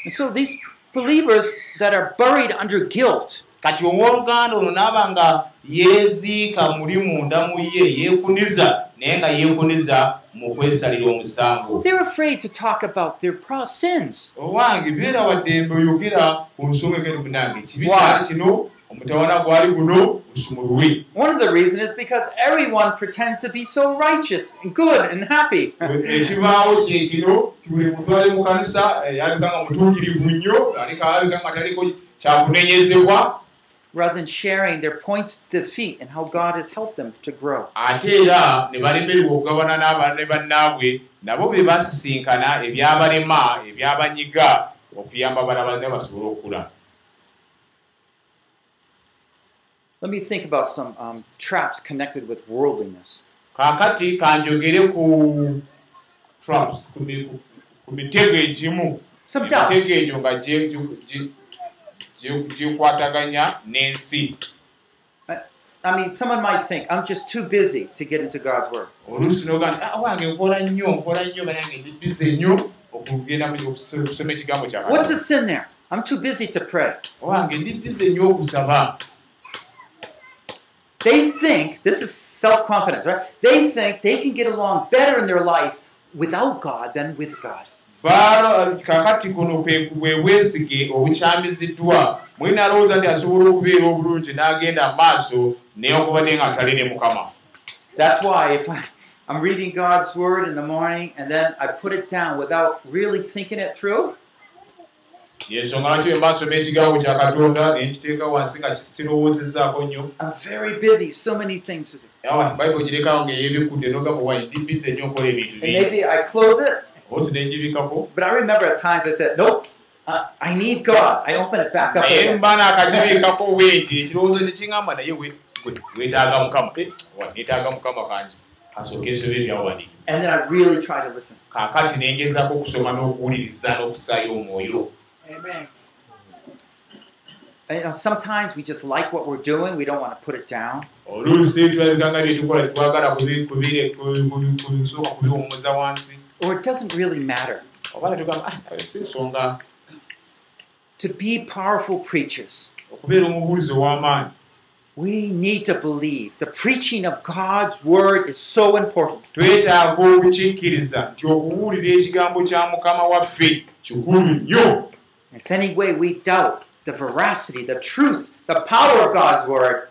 And so these believers that are buried under guilt, kati owooluganda ono naaba nga yeeziika muli munda mu ye yeekuniza naye nga yeekuniza mu kwesalira omusango they're afraid to talk about their pro- sins. owange beera waddembe oyogera ku nsonga egeri munange kibi Why? kyali kino omutawana gwali guno gusumulwe One of the reasons is because everyone pretends to be so righteous and good and happy. ekibaawo kye kino buli muntu ali mu kanisa eh, yalabika nga mutuukirivu nnyo alabika nga taliko kyakunenyezebwa rather than sharing their points of defeat and how God has helped them to grow. ate era ne balemererwa okugabana n'abaana ne bannaabwe nabo be basisinkana ebyabalema ebyabanyiga okuyamba balaba ne basobole okula Let me think about some um, traps connected with worldliness. kaakati kanjogere ku traps ku mi- ku- ku mitego egimu doubts. egyo nga gye- gye- gye- gye- gyekwataganya n'ensi I mean, someone might think, I'm just too busy to get into God's Word. "Ah, What's the sin there? I'm too busy to pray. wange ndi bize nnyo okusaba They think, this is self confidence, right? They think they can get along better in their life without God than with God. Kakati kuno bwe bwesige obukyamiziddwa mwina alowooza nti asobola okubeera obulungi n'agenda maaso naye okubadde nga atali ne mukama That's why if I, I'm reading God's Word in the morning and then I put it down without really thinking it through, yensonga lwaki bwe mbasoma ekigambo kya katonda ne nkiteeka wansi nga kisirowoozezaako nnyo. Bayibuli girekawo ngaeyebikkudde nogamba wayi ndi bize nnyo okola ebintu osi negibikako but I remember at times I said, Nope, uh, I need God. I open it back up naye mba naakagibikako bwenti ekirowoozo nekiŋamba naye we- we- weetaaga mukama. Eh, neetaaga mukama kangi. Kasooka ensobe ebyawandiika And then I really try to listen. kaakati nengezaako okusoma n'okuwuliriza n'okusaayo omwoyo And, you know, sometimes we just like what we're doing, we don't want to put it down. Or it doesn't really matter. oba netugamba "Ah, si nsonga To be powerful preachers, we need to believe the preaching of God's word is so important. twetaaga okukikkiriza nti okuwulira ekigambo kya mukama waffe kikulu nnyo If any way we doubt the veracity, the truth, the power of God's word,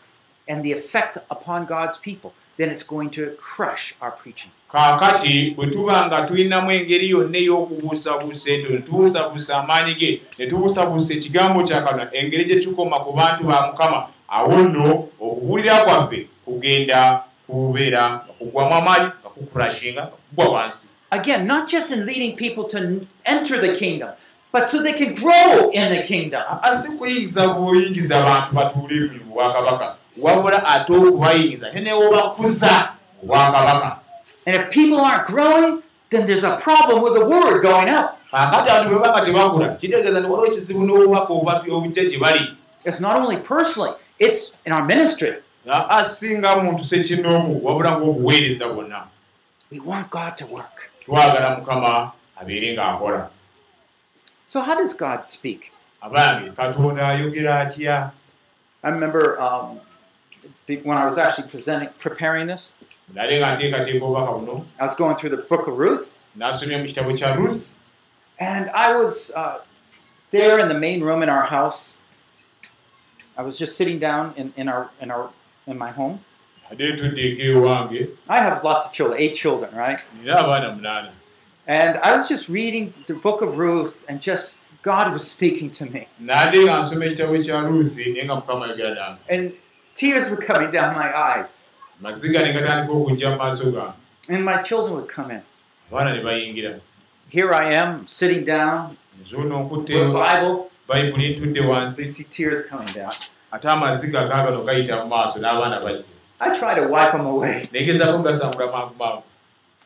and the effect upon God's people, then it's going to crush our preaching. kaakati bwe tuba nga tulinamu engeri yonna ey'okubuusabuusa ento ne tubuusabuusa amaanyi ge ne tubuusabuusa ekigambo kya katonda engeri gye tukoma ku bantu ba mukama awo nno okuwulira kwaffe kugenda kubeera nga kugwamu amaanyi nga kukurashinga nga kugwa wansi Again, not just in leading people to enter the kingdom, but so they can grow in the kingdom. asi kuyingiza buyingiza abantu batuule mu bwakabaka wabula ate okubayingiza te newobakuza mu bwakabaka And if people aren't growing, then there's a problem with the word going out. kakati abantu bwe baba tebakula kitegeeza nti waliwo ekizibu n'obubaka obujja gye bali It's not only personally, it's in our ministry. nga asinga muntu sekinoomu wabula ng'obuweereza bwonna We want God to work. twagala mukama abeere ng'akola So, how does God speak? abange katonda ayogera atya I remember um, when I was actually presenting, preparing this, nale nga nteekateeka obubaka buno I was going through the book of Ruth, n'asomya mu kitabo kya ruth and I was uh, there in the main room in our house. I was just sitting down in, in our in our in my home. ate ntuddeeko ewange I have lots of children, eight children, right? nina abaana munaana And I was just reading the book of Ruth, and just God was speaking to me, nade nga nsoma ekitabo kya ruth naye nga mukama ayogera nange and tears were coming down my eyes, and my children would come in. Here I am sitting down. With a Bible. I see tears coming down. I try to wipe them away,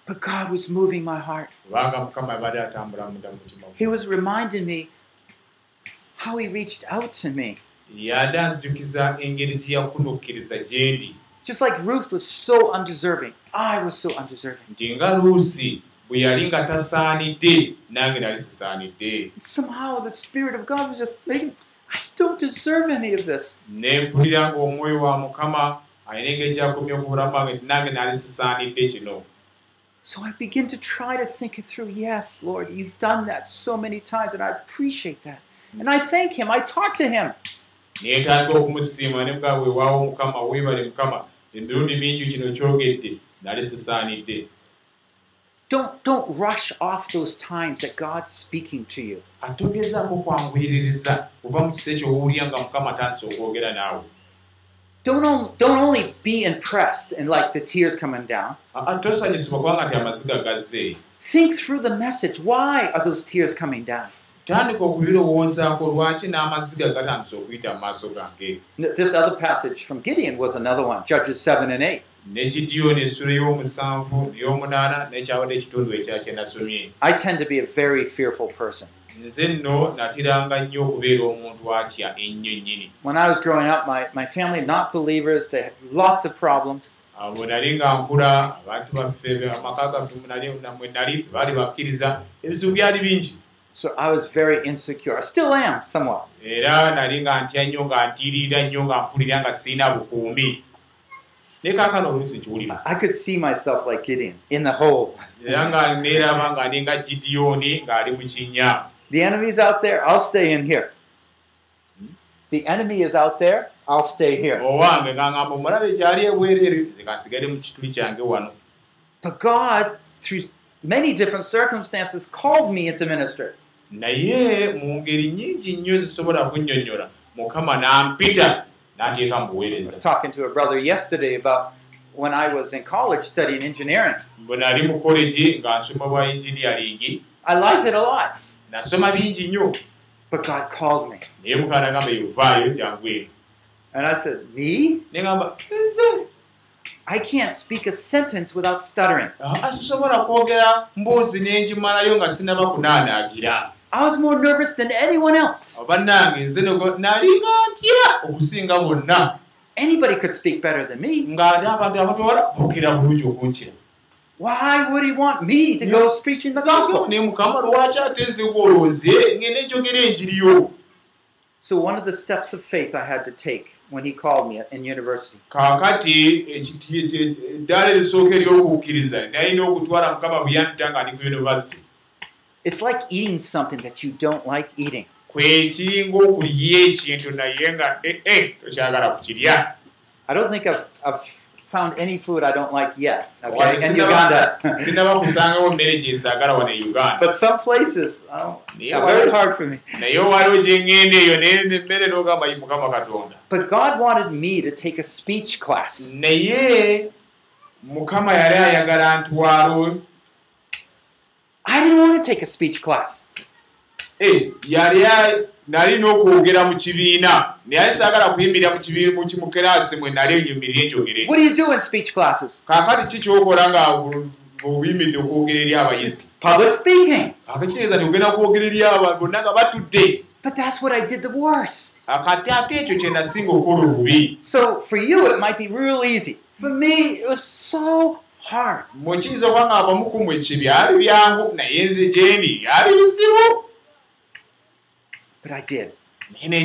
but God was moving my heart. He was reminding me how He reached out to me. Just like Ruth was so undeserving, I was so undeserving. bwe yali nga tasaanidde nange nali sisaanidde Somehow the Spirit of God was just making, I don't deserve any of this. ne mpulira ng'omwoyo wa mukama alina engeri gyakomye ku bulamu bwange nti nange nali sisaanidde kino So I begin to try to think it through. Yes, Lord, you've done that so many times, and I appreciate that. And I thank Him. I talk to Him. neetandika okumusiima ne mugaa weewaawo mukama weebale mukama emirundi mingi kino kyogedde nali sisaanidde Don't don't rush off those times that God's speaking to you. atogezaako kwanguyiririza kuva mu kisa ekyo owulira nga mukama atandise okwogera naawe Don't on, don't only be impressed and like the tears coming down. Think through the message. Why are those tears coming down? tandika okubirowoozaako lwaki n'amaziga gatandise okuyita mu maaso gange This other passage from Gideon was another one, Judges 7 and 8. nekidiyoni essula y'omusanvu ey'omunaana n'ekyawadde ekitundu ekya kye nasomye I tend to be a very fearful person. Nze nno natiranga nnyo okubeera omuntu atya ennyo nnyini When I was growing up, my, my family, not believers, they had lots of problems. Awo bwe nali nga nkula abantu baffe amaka gaffe mwe nali tebaali bakkiriza ebizibu byali bingi So I was very insecure. I still am, somewhat. era nali nga ntya nnyo nga ntiirira nnyo nga mpulira nga sirina bukuumi ne kaakano oluusi kiwulira I could see myself like Gideon in the hole. era nga neeraba nga ndi nga gidiyoni ng'ali mu kinnya The enemy's out there, I'll stay in here. The enemy is out there, I'll stay here. owange nga ngamba omulabe gyali ebwereere nze nga nsigale mu kituli kyange wano But God, through many different circumstances, called me into ministry. naye mu ngeri nnyingi nnyo zisobola kunnyonnyola mukama n'ampita n'ateeka mu I was buweereza talking to a brother yesterday about when I was in college studying engineering. bwe nali mu kolegi nga nsoma bwa engineering I liked it a lot, nasoma bingi nnyo but God called me. naye mukama nagamba yovaayo jangweri And I said, Me? negamba nze I can't speak a sentence without stuttering. asisobola kwogera mboozi n'engimalayo nga sinaba kunaanaagira I was more nervous than anyone else. bannange nze nego nalinga ntya okusinga bonna Anybody could speak better than me. nga ndi abantu abatwala boogera bulungi okunkira Why would he want me to go preaching the gospel? mukama lwaki ate nze gwolonze ngende njogera enjiriyo So, one of the steps of faith I had to take when he called me in university. Kaakati ekye- eddaala erisooka ery'okukkiriza nalina okutwala mukama bwe yanta nga ndi ku univesity it's like eating something that you don't like eating. kwekiringa okulya ekintu naye nga ee tokyagala kukirya. I don't think I've, I've found any food I don't like yet. Okay, in [laughs] Uganda. but some places oh, Yeah, very hard for me. But God wanted me to take a speech class. I didn't want to take a speech class. Eh, yali a- nalina okwogera mu kibiina naye saagala kuyimirira mu kiraasi mwe nali nyumirire njogere What do you do in speech classes? kaakati ki kyokola nga bu- buyimiridde okwogera eri abayizi Public speaking. akakitegeeza nti ogenda kwogera eri abantu bonna nga batudde But that's what I did the worst. So for you, it might be real easy. For me, it was so hard. But I did. Instead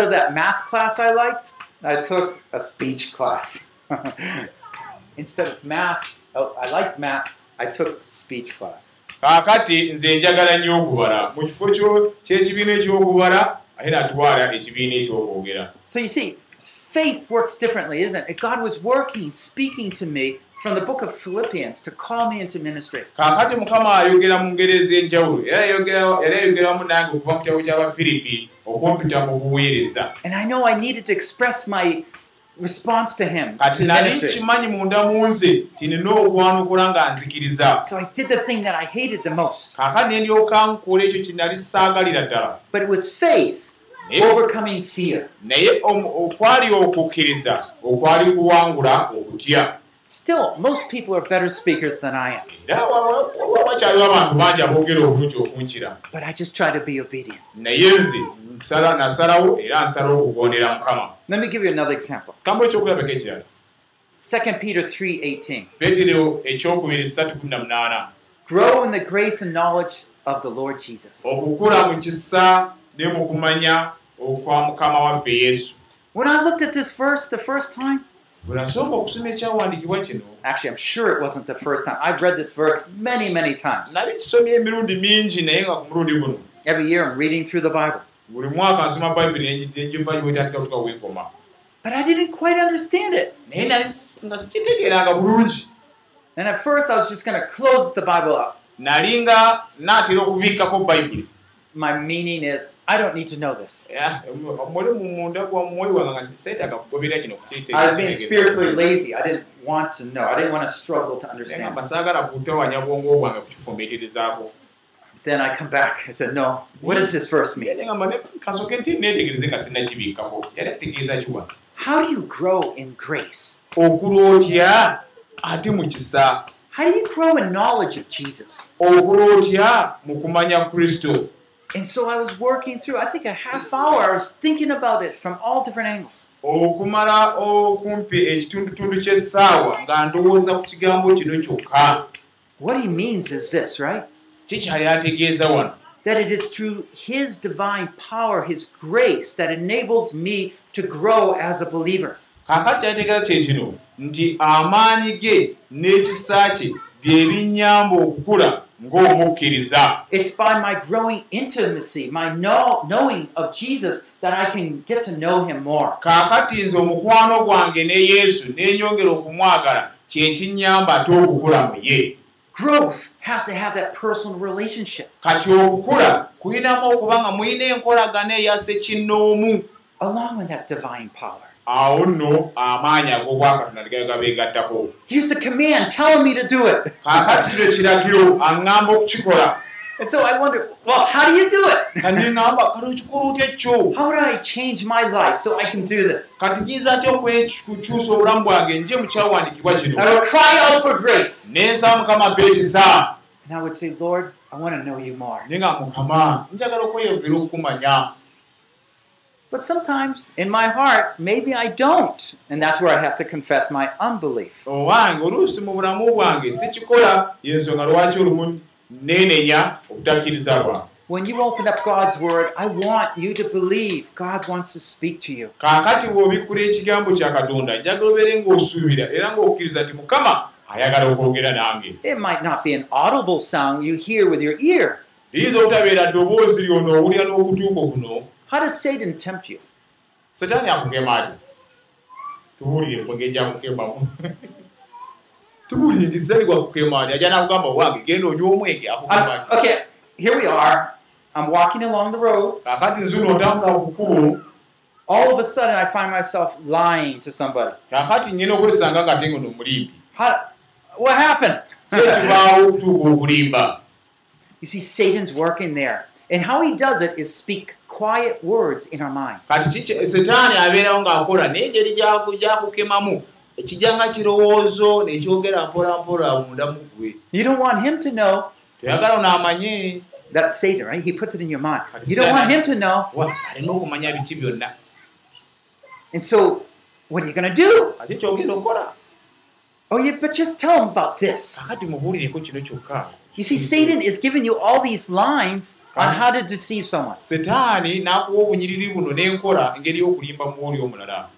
of that math class I liked, I took a speech class. [laughs] Instead of math, oh, I liked math, I took a speech class. kaakati nze njagala nnyo okubala mu kifo kyo ky'ekibiina eky'okubala ate natwala ekibiina ekyokwogera So you see, faith works differently, isn't it? God was working, speaking to me from the book of Philippians to call me into ministry. kaakati mukama ayogera mu ngeri ez'enjawulo era ayogeramu nange okuva mu kyabo ky'abafiripi okumpita mu buweereza And I know I needed to express my response to him kati nali kimanyi munda mu nze ti nina okwanukula nga nzikiriza So I did the thing that I hated the most. kaakati ne ndyoka nkola ekyo kye nali saagalira ddala But it was faith overcoming fear. naye okwali okukkiriza okwali kuwangula okutya Still, most people are better speakers than I am. But I just try to be obedient. Let me give you another example. kambo ekyokulabako ekirala 2 Peter 3:18. peetero ekyokubiri 318 Grow in the grace and knowledge of the Lord Jesus. When I looked at this verse the first time, actually, I'm sure it wasn't the first time. I've read this verse many, many times. Every year I'm reading through the Bible. But I didn't quite understand it. And at first I was just going to close the Bible up. nali nga naatera okubikkako bayibuli My meaning is, I don't need to know this. kino I was being spiritually lazy. I didn't want to know. I didn't want to struggle to understand. kukifumbeeterezaako Then I come back. I said, no, what does this verse mean? How do you grow in grace? How do you grow in knowledge of Jesus? And so I was working through, I think a half hour, I was thinking about it from all different angles. okumala okumpi ekitundutundu ky'essaawa nga ndowooza ku kigambo kino kyokka What he means is this, right? kikyali ategeeza wano That it is through his divine power, his grace, that enables me to grow as a believer. kaakati kyalitegeeza kye kino nti amaanyi ge n'ekisa kye bye binnyamba okukula ng'omukkiriza It's by my growing intimacy, my know, knowing of Jesus, that I can get to know him more. kaakati nze omukwano gwange ne yesu n'enyongera okumwagala kye kinnyamba ate okukula mu ye Growth has to have that personal relationship kati okukula kulinamu okuba nga mulina enkolagana eyase kinnoomu along with that divine power. Awo nno amaanyi ag'obwakatonda tegaga beegattako Here's a command telling me to do it. kaakati kino ekiragiro aŋŋamba okukikola And so I wonder, well, how do you do it? How would I change my life so I can do this? kino I would cry out for grace. And I would say, Lord, I want to know you more. naye nga mukama njagala okweyongera okumanya But sometimes in my heart, maybe I don't. And that's where I have to confess my unbelief. owange oluusi mu bulamu bwange sikikola yensonga lwaki olumu neenenya obutakkiriza bwange When you open up God's word, I want you to believe God wants to speak to you. kaakati bw'obikkula ekigambo kya katonda njagala obeere ng'osuubira era ng'okkiriza nti mukama ayagala okwogera nange It might not be an audible sound you hear with your ear. liyinza obutabeera ddoboozi lyona owulira n'okutuuko kuno How does Satan tempt you? setaani akugema ati tubuulire kwegeja kukemamu tubuuliriza li gwakukema ati ajja nakugamba wange genda onywa omwenge akugamba I'm- ati okay, here we are. I'm walking along the road. kaakati nzuno otambula ku kkubo All of a sudden, I find myself lying to somebody. kaakati nyina okwesanga nga tengono omulimbi How, what happened? kyekibaawo okutuuka okulimba You see, Satan's working there. And how he does it is speak quiet words in our mind. kati setaani abeerawo ng'akola n'engeri gyaku- gyakukemamu ekijanga kirowoozo nekyogera mpola mpola munda mu ggwe You don't want him to know toyagala onaamanye that's Satan, right? He puts it in your mind. You don't want him to know. alina okumanya biki byonna And so, what are you going to do? kati kyogenda okukola Oh, yeah, but just tell him about this. You see, Satan is giving you all these lines on how to deceive someone. setaani n'akuwa obunyiriri buno n'enkola engeri y'okulimba mu oli omulala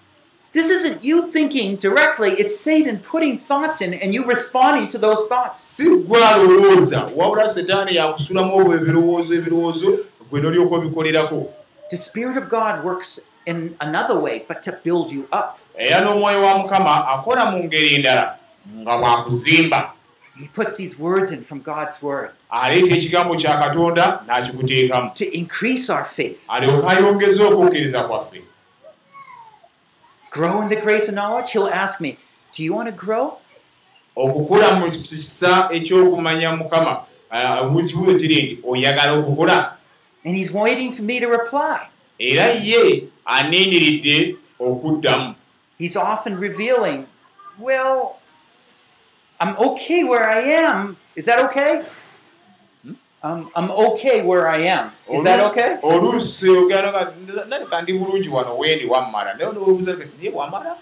This isn't you thinking directly, it's Satan putting thoughts in and you responding to those thoughts. si gwe alowooza wabula setaani yakusulamu obwo ebirowoozo ebirowoozo gwe n'olyoka obikolerako The Spirit of God works in another way, but to build you up. era n'omwoyo wa mukama akola mu ngeri endala nga bwakuzimba He puts these words in from God's Word aleeta ekigambo kya katonda n'akikuteekamu to increase our faith, alyoka ayongeza okukkiriza kwaffe grow in the grace and knowledge. He'll ask me, Do you want to grow? okukula mu kisa ekyokumanya mukama ah, mukibuzo kiri nti oyagala okukula And He's waiting for me to reply. era ye anindiridde okuddamu He's often revealing, Well, I'm okay where I am. Is that okay? Um, I'm okay where I am. Is that okay? oluusi ogenda naleka ndi bulungi wano wendi wammala naye nobuuza naye wamala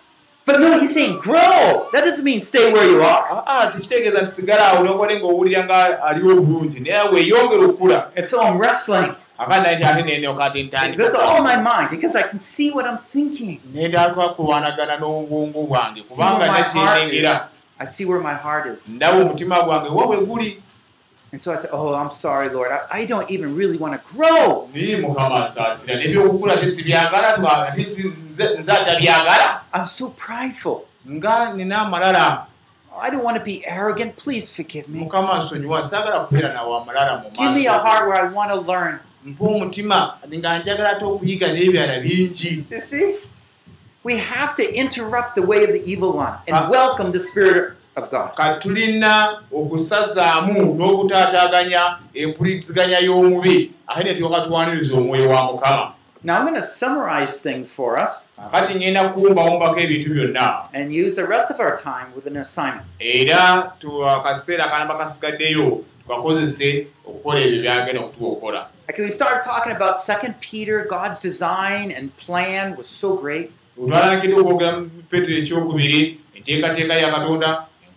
But no, he's saying grow. That doesn't mean stay where you are. Ah, ah, tekitegeeza nti sigala awo nokole ngaowulira nga aliwo bulungi naye weeyongera okukula And so I'm wrestling. akati naye nti ate nenyoka ate This is all in my mind because I can see what I'm thinking. nendaka kulwanagana n'obwongo bwange See where kubanga my heart is. nakyenengera I see where my heart is. ndaba omutima gwange wa bwe guli And so I said, Oh, I'm sorry, Lord. I, I don't even really want to grow. I'm so prideful. I don't want to be arrogant. Please forgive me. Give me a heart where I want to learn. mpa omutima nga njagala ate okuyiga n'ebyala bingi You see? We have to interrupt the way of the evil one and Ah. welcome the Spirit. Kati tulina okusazaamu n'okutaataaganya empuliziganya y'omubi ate ne tuyoka twaniriza omwoyo wa mukama Now I'm going to summarize things for us and use the rest of our time with an assignment. okukola Okay, we started talking about Second Peter. God's design and plan was so great.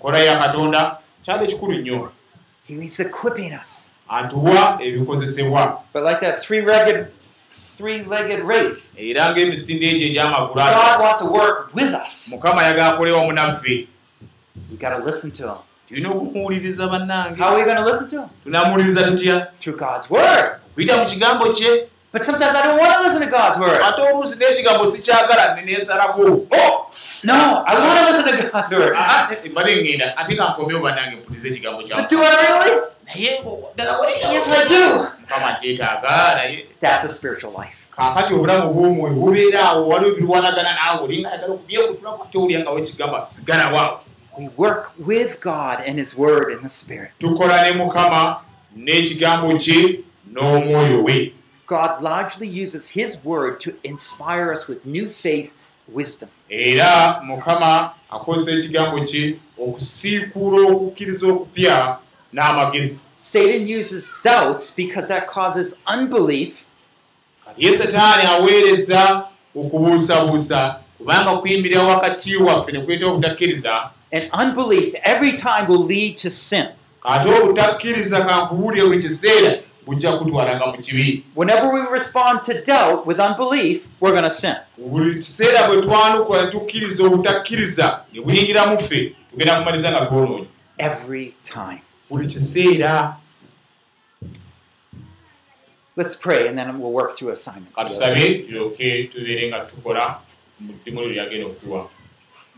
Enteekateeka ya katonda enkola ya katonda kyali ekikulu nnyo He's equipping us. atuwa ebikozesebwa But like that three-legged, three-legged race, era ng'emisinde egyo egy'amagulu God wants to work with us. mukama ayagala akole wamu naffe We got to listen to Him. tulina okumuwuliriza bannange How are we going to listen to Him? tunamuwuliriza tutya Through God's Word. kuyita mu kigambo kye But sometimes I don't want to listen to God's Word. ate oluusi n'ekigambo sikyagala neneesalako No, I want to listen to God's Word. mbale ŋŋenda ate kankomyewo bannange mpuliriza ekigambo kya But do I really? naye ddala weeyita. Yes, I do. mukama kyetaaga naye That's a spiritual life. kaakati obulamu bw'omwoyo bubeera awo waliwo ebiruwanagana naawe olinga ayagala okubyekutulako ate owulya nga wekigamba sigalawo We work with God and His Word and the Spirit. tukola ne mukama n'ekigambo kye n'omwoyo we God largely uses His Word to inspire us with new faith, wisdom. era mukama akozesa ekigambo kye okusiikuula okukkiriza okupya n'amagezi Satan uses doubts because that causes unbelief, ye setaani aweereza okubuusabuusa kubanga kuyimirira wakati waffe ne kuleeta obutakkiriza and unbelief every time will lead to sin. ate obutakkiriza kankubuulire buli kiseera bujja kutwalanga mu kibi Whenever we respond to doubt with unbelief, we're going to sin. buli kiseera bwe twanukula ne tukkiriza obutakkiriza ne buyingira mu ffe tugenda kumaliza nga twonoonyi Every time. buli kiseera Let's pray and then we'll work through assignments. katusabe tulyoke tubeere nga tukola mu ddimu lyo lyagenda okutuwa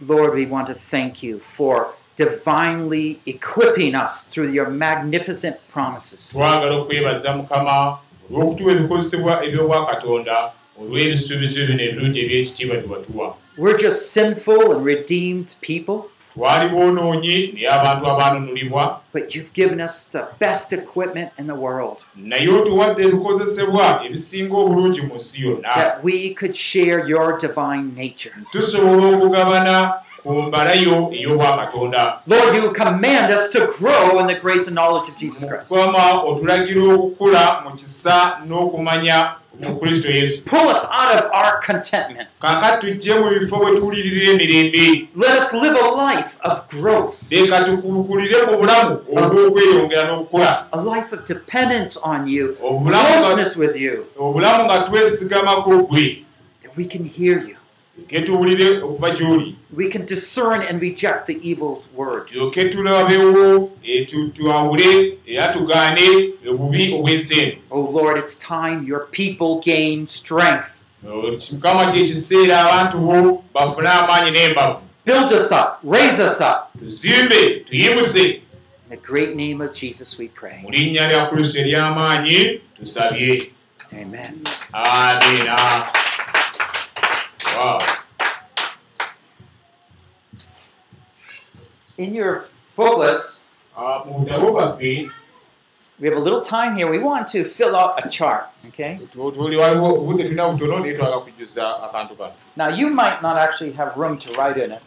Lord, we want to thank you for divinely equipping us through your magnificent promises. twagala okwebaza mukama olw'okutuwa ebikozesebwa ebyobwakatonda olw'ebisuubizo bino ebirungi ebyekitiibwa tewatuwa We're just sinful and redeemed people, twali boonoonyi naye abantu abaanunulibwa but you've given us the best equipment in the world naye otuwadde ebikozesebwa ebisinga obulungi mu nsi yonna that we could share your divine nature. tusobola okugabana ku mbalayo ey'obwakatonda Lord, you command us to grow in the grace and knowledge of Jesus Christ. mukama otulagira okukula mu kisa n'okumanya mu kristo yesu. Pull us out of our contentment. kaakati tujje mu bifo bwe tuwulirira emirembe. Let us live a life of growth, leeka tukukulire mu bulamu olw'okweyongera n'okukula. A life of dependence on you, obulamu closeness with you, obulamu nga twesigamako gwe. That we can hear you. Tuwulire okuva gy'oli We can discern and reject the evil's word. tulyoke tulabewo tu- twawule era tugaane obubi obw'ensi Oh Lord, it's time your people gain strength. eno mukama kyekiseera abantu bo bafune amaanyi n'embavu Build us up, raise us up. tuzimbe tuyimuse In the great name of Jesus we pray. mu linnya lya kristo ery'amaanyi tusabye Amen. Wow. In your booklets, bwaffe we have a little time here. We want to fill out a chart, okay? Now, you might not actually have room to write in it.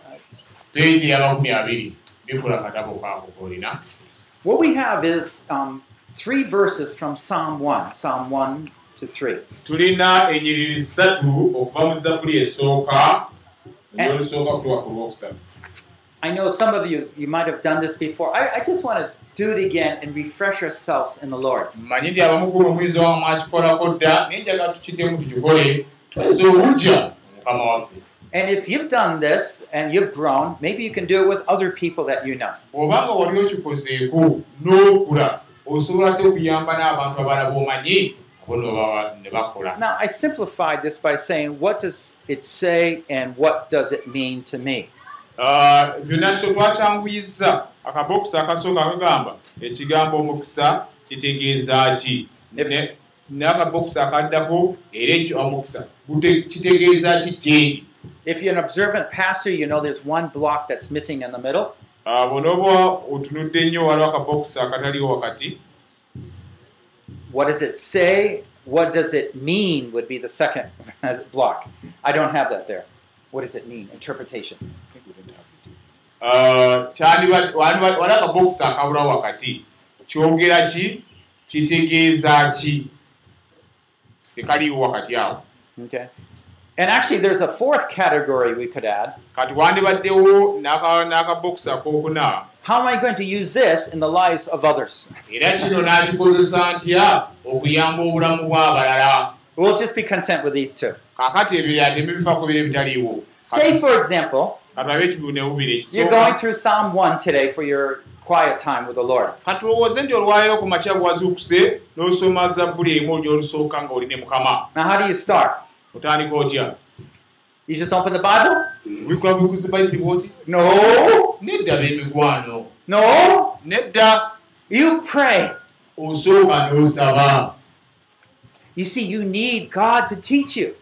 What we have is um, three verses from Psalm 1, Psalm 1 to 3. Tulina enyiriri ssatu okuva mu zabbuli esooka olusoka kutuwa ku lwokusatu I know some of you, you might have done this before. I, I just want to do it again and refresh ourselves in the Lord. And if you've done this and you've grown, maybe you can do it with other people that you know. Now, I simplified this by saying, what does it say and what does it mean to me? Byonna kyo twakyanguyizza akabokisi akasooka akagamba ekigambo omukisa kitegeeza ki n'akabokisi akaddako era ekyo omukisa kitegeeza ki kyendi If you're an observant pastor, you know there's one block that's missing in the middle. Ah, bw'onooba otunudde nnyo waliwo akabokisi akataliwo wakati What does it say what does it mean would be the second [laughs] block. I don't have that there. What does it mean? Interpretation. Uh, wali akabokisi akabulawo wakati kyogera ki kitegeeza ki tekaliiwo wakati awo Okay. And actually, there's a fourth category we could add. kati wandibaddewo n'aka- n'akabokisi akokuna How am I going to use this in the lives of others? We'll just be content with these two. Say, for example, you're going through Psalm 1 today for your quiet time with the Lord. Now, how do you start? You just open the Bible? bikola bikuzi bayitibwa oti No. nedda b'emikwano No. nedda You pray. osooka n'osaba You see, you need God to teach you.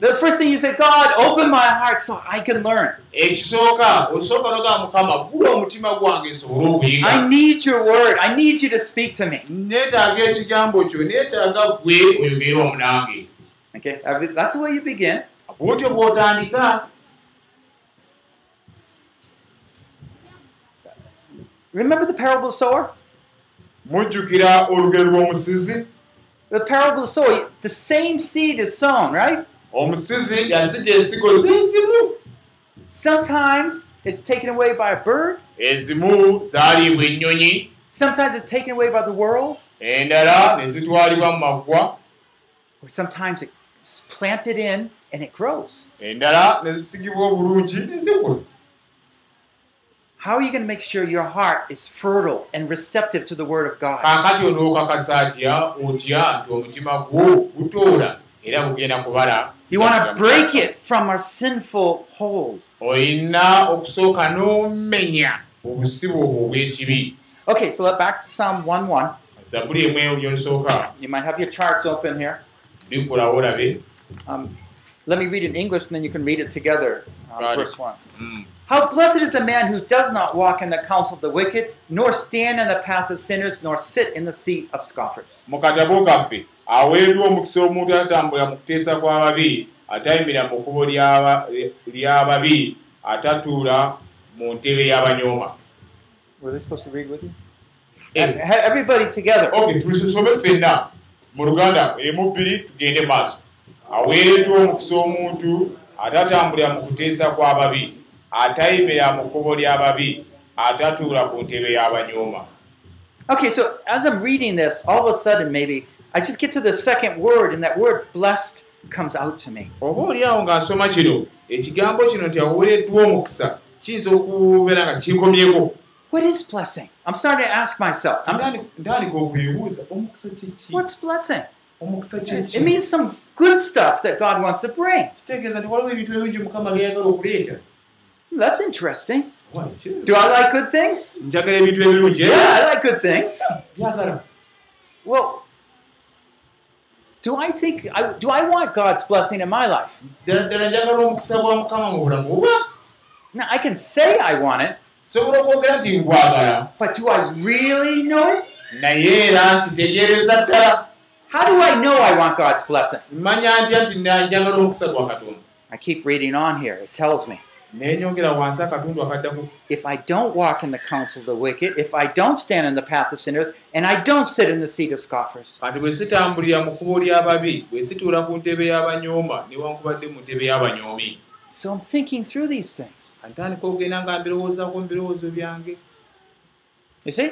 The first thing you say, God, open my heart so I can learn. I need your word. I need you to speak to me. Okay, that's the way you begin. bwotyo bw'otandika Remember the parable of the sower? mujjukira olugero lw'omusizi The parable of the sower, the same seed is sown, right? omusizi yasidde ensigo zizimu Sometimes it's taken away by a bird, ezimu zaaliibwa ennyonyi. Sometimes it's taken away by the world, endala ne zitwalibwa mu maggwa or sometimes it's planted in and it grows. How are you going to make sure your heart is fertile and receptive to the word of God? You want to break it from our sinful hold. Okay, so let back to Psalm 1 1. zabbuli emu eyo gyolusooka You might have your charts open here. Likulawo olabe Um, let me read in English and then you can read it together. Um, Got it. verse 1. Mm. How blessed is a man who does not walk in the counsel of the wicked, nor stand in the path of sinners, nor sit in the seat of scoffers. mu katabo kaffe aweeddwa omukisa omuntu atambula mu kuteesa kw'ababi atayimira mu kkubo ly'aba- ly'ababi atatuula mu ntebe y'abanyooma Were they supposed to read with you? Eh, Everybody together. ok tulisome ffenna mu luganda emu bbiri tugende maaso. Aweereddwa omukisa omuntu atatambulira mu kuteesa kw'ababi atayimira mu kkubo ly'ababi atatuula ku ntebe y'abanyooma. Okay, so as I'm reading this, all of a sudden maybe I just get to the second word, and that word blessed comes out to me. oba oliawo nga nsoma kino ekigambo kino nti aweereddwa omukisa kiyinza okubeera nga kinkomyeko What is blessing? I'm starting to ask myself. I'm, what's blessing? It means some good stuff that God wants to bring. That's interesting. Do I like good things? ebirungi Yeah, I like good things. Well, do I think I, do I want God's blessing in my life? Now I can say I want it, sobola okwogera nti nkwagala but do I really know it? naye era nkitegeereza ddala How do I know I want God's blessing? manya ntya nti njagala omukisa gwa katonda I keep reading on here. It tells me nenyongera wansi akatundu akaddaku if I don't walk in the counsel of the wicked, if I don't stand in the path of sinners, and I don't sit in the seat of scoffers. kati bwe sitambulira mu kkubo ly'ababi bwe situula ku ntebe y'abanyooma newankubadde mu ntebe y'abanyoomi So I'm thinking through these things. ntandika okugenda nga mbirowoozaako mu birowoozo byange You see?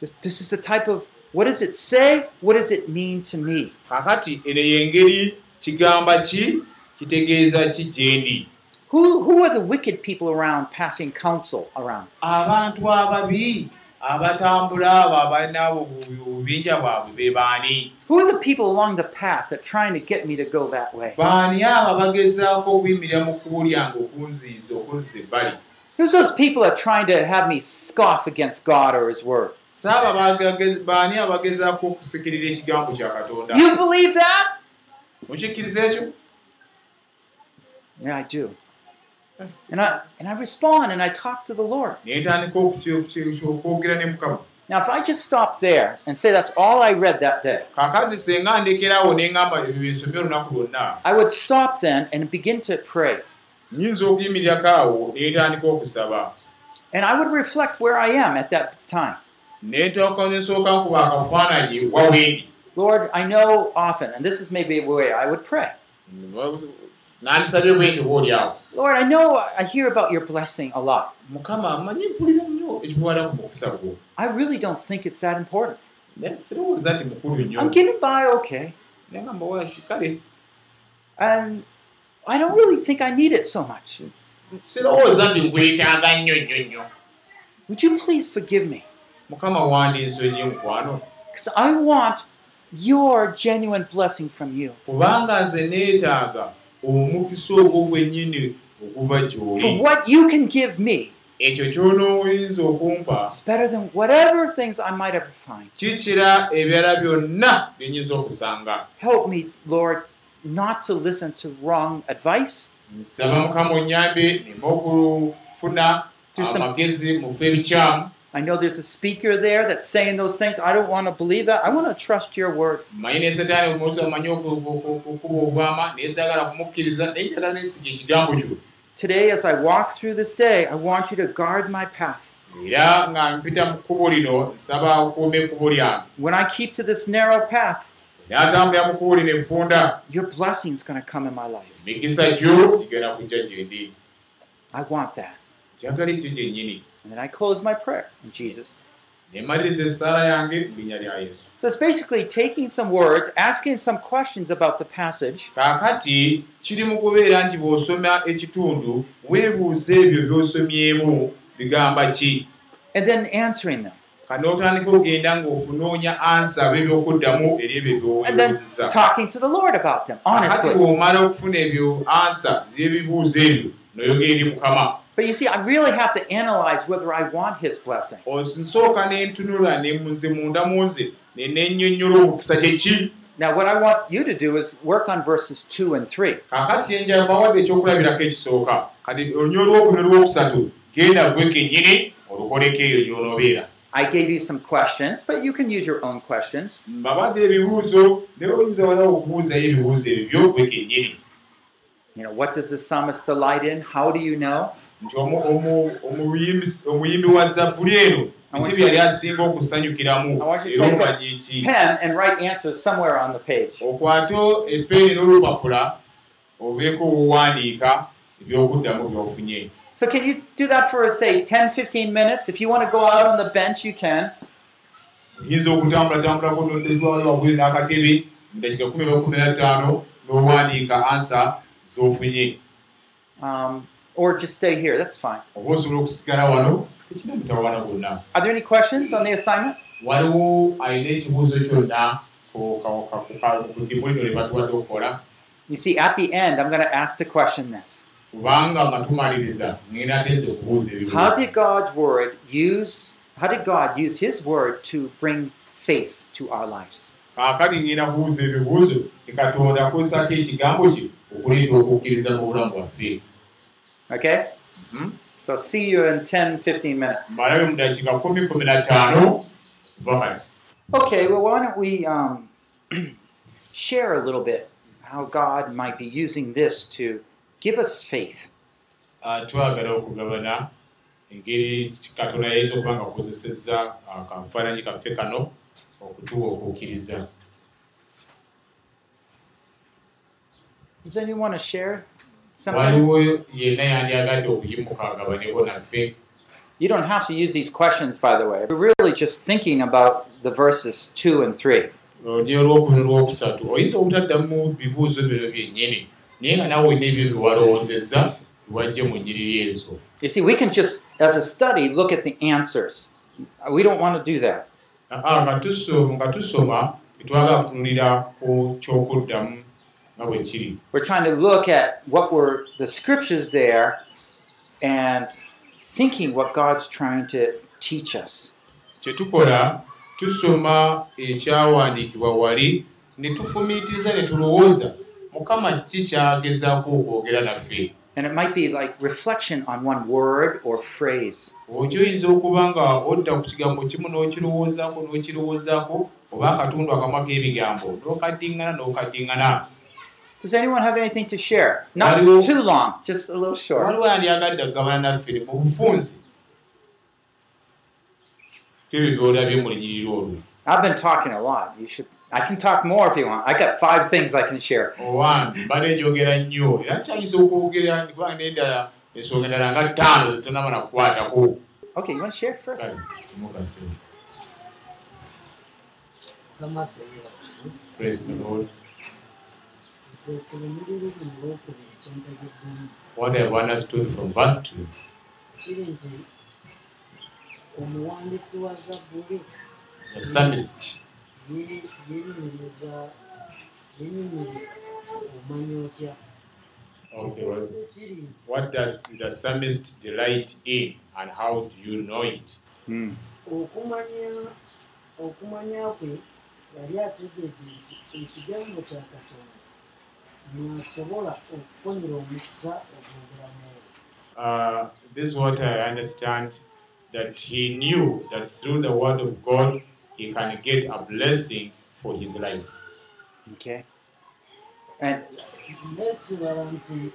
This, this is the type of what does it say? What does it mean to me? kakati eno y'engeri kigamba ki kitegeeza ki gye ndi Who, who are the wicked people around passing counsel around? abantu ababi abatambula abo abalina abo bubinja bwabwe be baani Who are the people along the path that trying to get me to go that way? baani abo bagezaako okuyimirira mu kkubo lyange okunziiza okunziza ebbali Who's those people that are trying to have me scoff against God or His Word? saaba baani abagezaako okusikirira ekigambo kya katonda You believe that? mukikkiriza ekyo Yeah, I do. And I and I respond and I talk to the Lord. Now, if I just stop there and say that's all I read that day, I would stop then and begin to pray. And I would reflect where I am at that time. Lord, I know often, and this is maybe a way I would pray. Nandisabye bwenti bwoliawo Lord, I know I hear about your blessing a lot. mukama manyi mpulira nnyo ekikwataku mu mukisa gwo I really don't think it's that important. sirowooza nti mukulu nnyo I'm getting by okay, naye nga mbawaki kale and I don't really think I need it so much. sirowooza nti nkwetaaga nnyo nnyo nnyo Would you please forgive me? mukama wandinsonyi mukwano Because I want your genuine blessing from you. kubanga nze neetaaga omukisa ogwo gwennyini okuva For gy'oli what you can give me ekyo ky'onooyinza okumpa is better than whatever things I might ever find. kikira ebirala byonna byenyinza okusanga. Help me, Lord, not to listen to wrong advice, nsaba mukama onyambe neme okufuna amagezi mufe ebikyamu I know there's a speaker there that's saying those things. I don't want to believe that. I want to trust your word. Today, as I walk through this day, I want you to guard my path. When I keep to this narrow path, your blessing is going to come in my life. I want that. And then I close my prayer in Jesus' name. So it's basically taking some words, asking some questions about the passage, kaakati kiri mu kubeera nti bw'osoma ekitundu weebuuza ebyo by'osomyemu bigamba ki and then answering them. kanootandika ogenda ng'okunoonya ansa b'ebyokuddamu eri ebyo And then byoweebuzizza talking to the Lord about them, honestly. bw'omala okufuna ebyo ansa z'ebibuuzo ebyo noyogera eri mukama But you see, I really have to analyze whether I want His blessing. nsooka ne ntunula ne nze munda mu nze ne nennyonnyola omukisa kyeki Now, what I want you to do is work on verses 2 and 3. kaakati enjala bawadde ekyokulabirako ekisooka kati olunya olwokubiri olwokusatu genda gwe kennyini olukoleko eyo gy'onoobeera I gave you some questions, but you can use your own questions. mbabadde ebibuuzo naye oyinza wala okubuuzayo ebibuuzo ebyo gwe kennyini You know, what does the psalmist delight in? How do you know? Nti omu- omu- omuyimbi- wa zabbuli eno biki byali asinga okusanyukiramu I want you to era take omanye ki okwate epeeni n'olupapula obeeko owandiika ebyokuddamu byofunye So, can you do that for, say, 10, 15 minutes? If you want to go out on the bench, you can. oyinza okutambulatambulako notezwala wabuli n'akatebe mudakiika 15 n'owandiika ansa z'ofunye Um, or just stay here. That's fine. Are there any questions on the assignment? You see, at the end, I'm going to ask the question this How did God's word use, how did God use his word to bring faith to our lives? Okay? Mhm. So, see you in 10, 15 minutes. mbalabe mu dakiika 15 kuva kati Okay, well, why don't we um, [clears throat] share a little bit how God might be using this to give us faith. Ah, twagala okugabana engeri katonda yayinza okuba nga akozesezza ah, kafaananyi kaffe kano okutuwa okukkiriza Does anyone want to share? Waliwo yenna yandyagadde okuyimuka agabaneko naffe You don't have to use these questions, by the way. We're really just thinking about the verses 2 and 3. olunyi olwokubiri olwokusatu oyinza obutaddamu bibuuzo bino byennyini naye nga nawe olina ebyo byewalowoozezza biwajje mu nnyiriri ezo You see, we can just, as a study, look at the answers. We don't want to do that. Ah, nga tuso- nga tusoma tetwagala kutunulira ku kyokuddamu We're trying to look at what were the scriptures there and thinking what God's trying to teach us. kye tukola tusoma ekyawandiikibwa wali ne tufumiitiriza ne tulowooza mukama ki kyagezaako okwogera naffe And it might be like reflection on one word or phrase. okyoyinza okuba nga odda ku kigambo kimu n'okirowoozaako n'okirowoozaako oba akatundu akamu ak'ebigambo n'okaddiŋŋana n'okaddiŋŋana Does anyone have anything to share? Not too long, just a little short. waliwo yandyagadde okugabana naffe mu bufunzi kebyo byolabye mu linyiriro olwo I've been talking a lot. You should. I can talk more if you want. I got five things I can share. owange mbadde njogera nnyo era nkyayinza okwogera kubanga n'endala ensonga endala nga ttaano zetonamala kukwatako Okay, you want to share first? Praise the Lord. Nze ku lunyiriri luno olwokubiri kyentegeddemu What I understood from verse 2 kiri nti omuwandiisi wa zabbuli the psalmist. Ye- yenyumiriza yenyumiriza omanya otya what does the psalmist delight in and how do you know it? Hmm. okumanya okumanya kwe yali ategedde nti ekigambo kya katonda mwasobola okufunira omukisa ogw'obulamu uh, this is what I understand that he knew that through the word of God he can get a blessing for his life Okay. And n'ekirala nti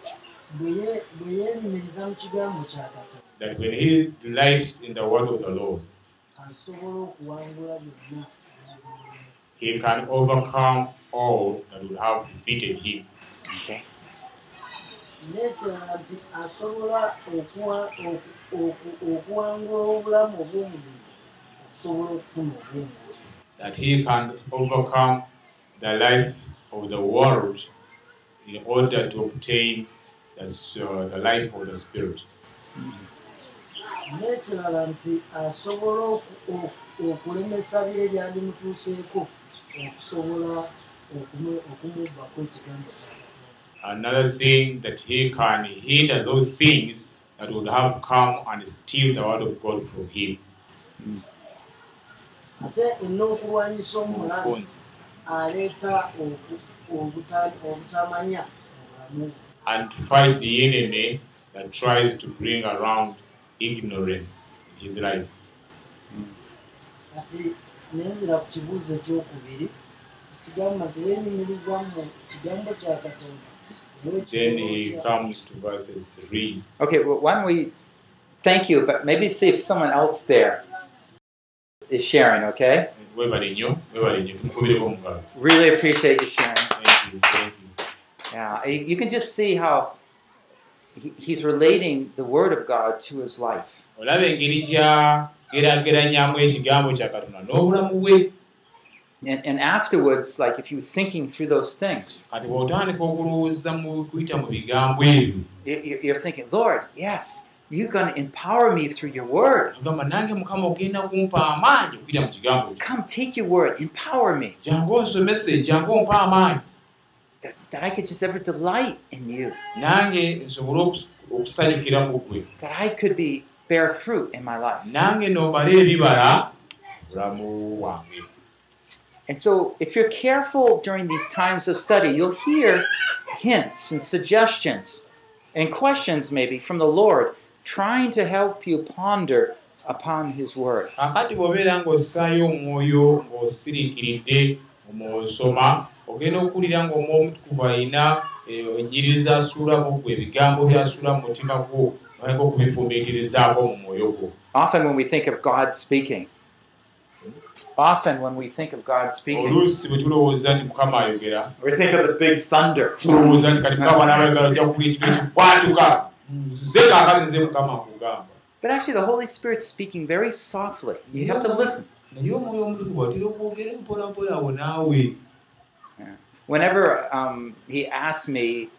bwe ye- bwe yeenyumiriza mu kigambo kya katonda that when he delights in the word of the Lord asobola okuwangula byonna ebyabimulema. he can overcome all that will have defeated him okay. n'ekirala nti asobola okuwa- oku- oku- okuwangula obulamu obw'omubiri okusobola okufuna obwomwoyo that he can overcome the life of the world in order to obtain the, uh, the life of the spirit. n'ekirala nti asobola oku- oku- okulemesa bire byandimutuuseeko okusobola Another thing that he can hinder those things that would have come and steal the word of God from him. ate en'okulwanyisa omulabe aleeta obu- obuta- obutamanya mu bulamu bwe. And fight the enemy that tries to bring around ignorance in his life. kati nenzira ku kibuuzo ekyokubiri kigamba nti weenyumiriza mu kigambo kya katonda Then he comes to verses 3. Okay. Well, why don't we? Thank you, but maybe see if someone else there is sharing. Okay. Really appreciate you sharing. Thank you, thank you. Yeah, you you can just see how he, he's relating the Word of God to his life. And, and afterwards, like if you're thinking through those things, you- you- you're thinking, Lord, yes, you're going to empower me through your Word. Come, take your Word, empower me, that, that I could just ever delight in you, that I could be bear fruit in my life. nange nombale ebibala bulamu bwange And so, if you're careful during these times of study, you'll hear hints and suggestions and questions, maybe from the Lord, trying to help you ponder upon His Word. ogenda okuwulira ng'omwoyo omutukuvu alina eh, ennyiririza asuulamu gwe ebigambo by'asuula mu mutima gwo naleka okubifumiitirizaako mu mwoyo gwo Often, when we think of God speaking, often when we think of God speaking, we think of the big thunder. But actually, the Holy Spirit's speaking very softly. You have to listen. naawe Whenever um, He asks me,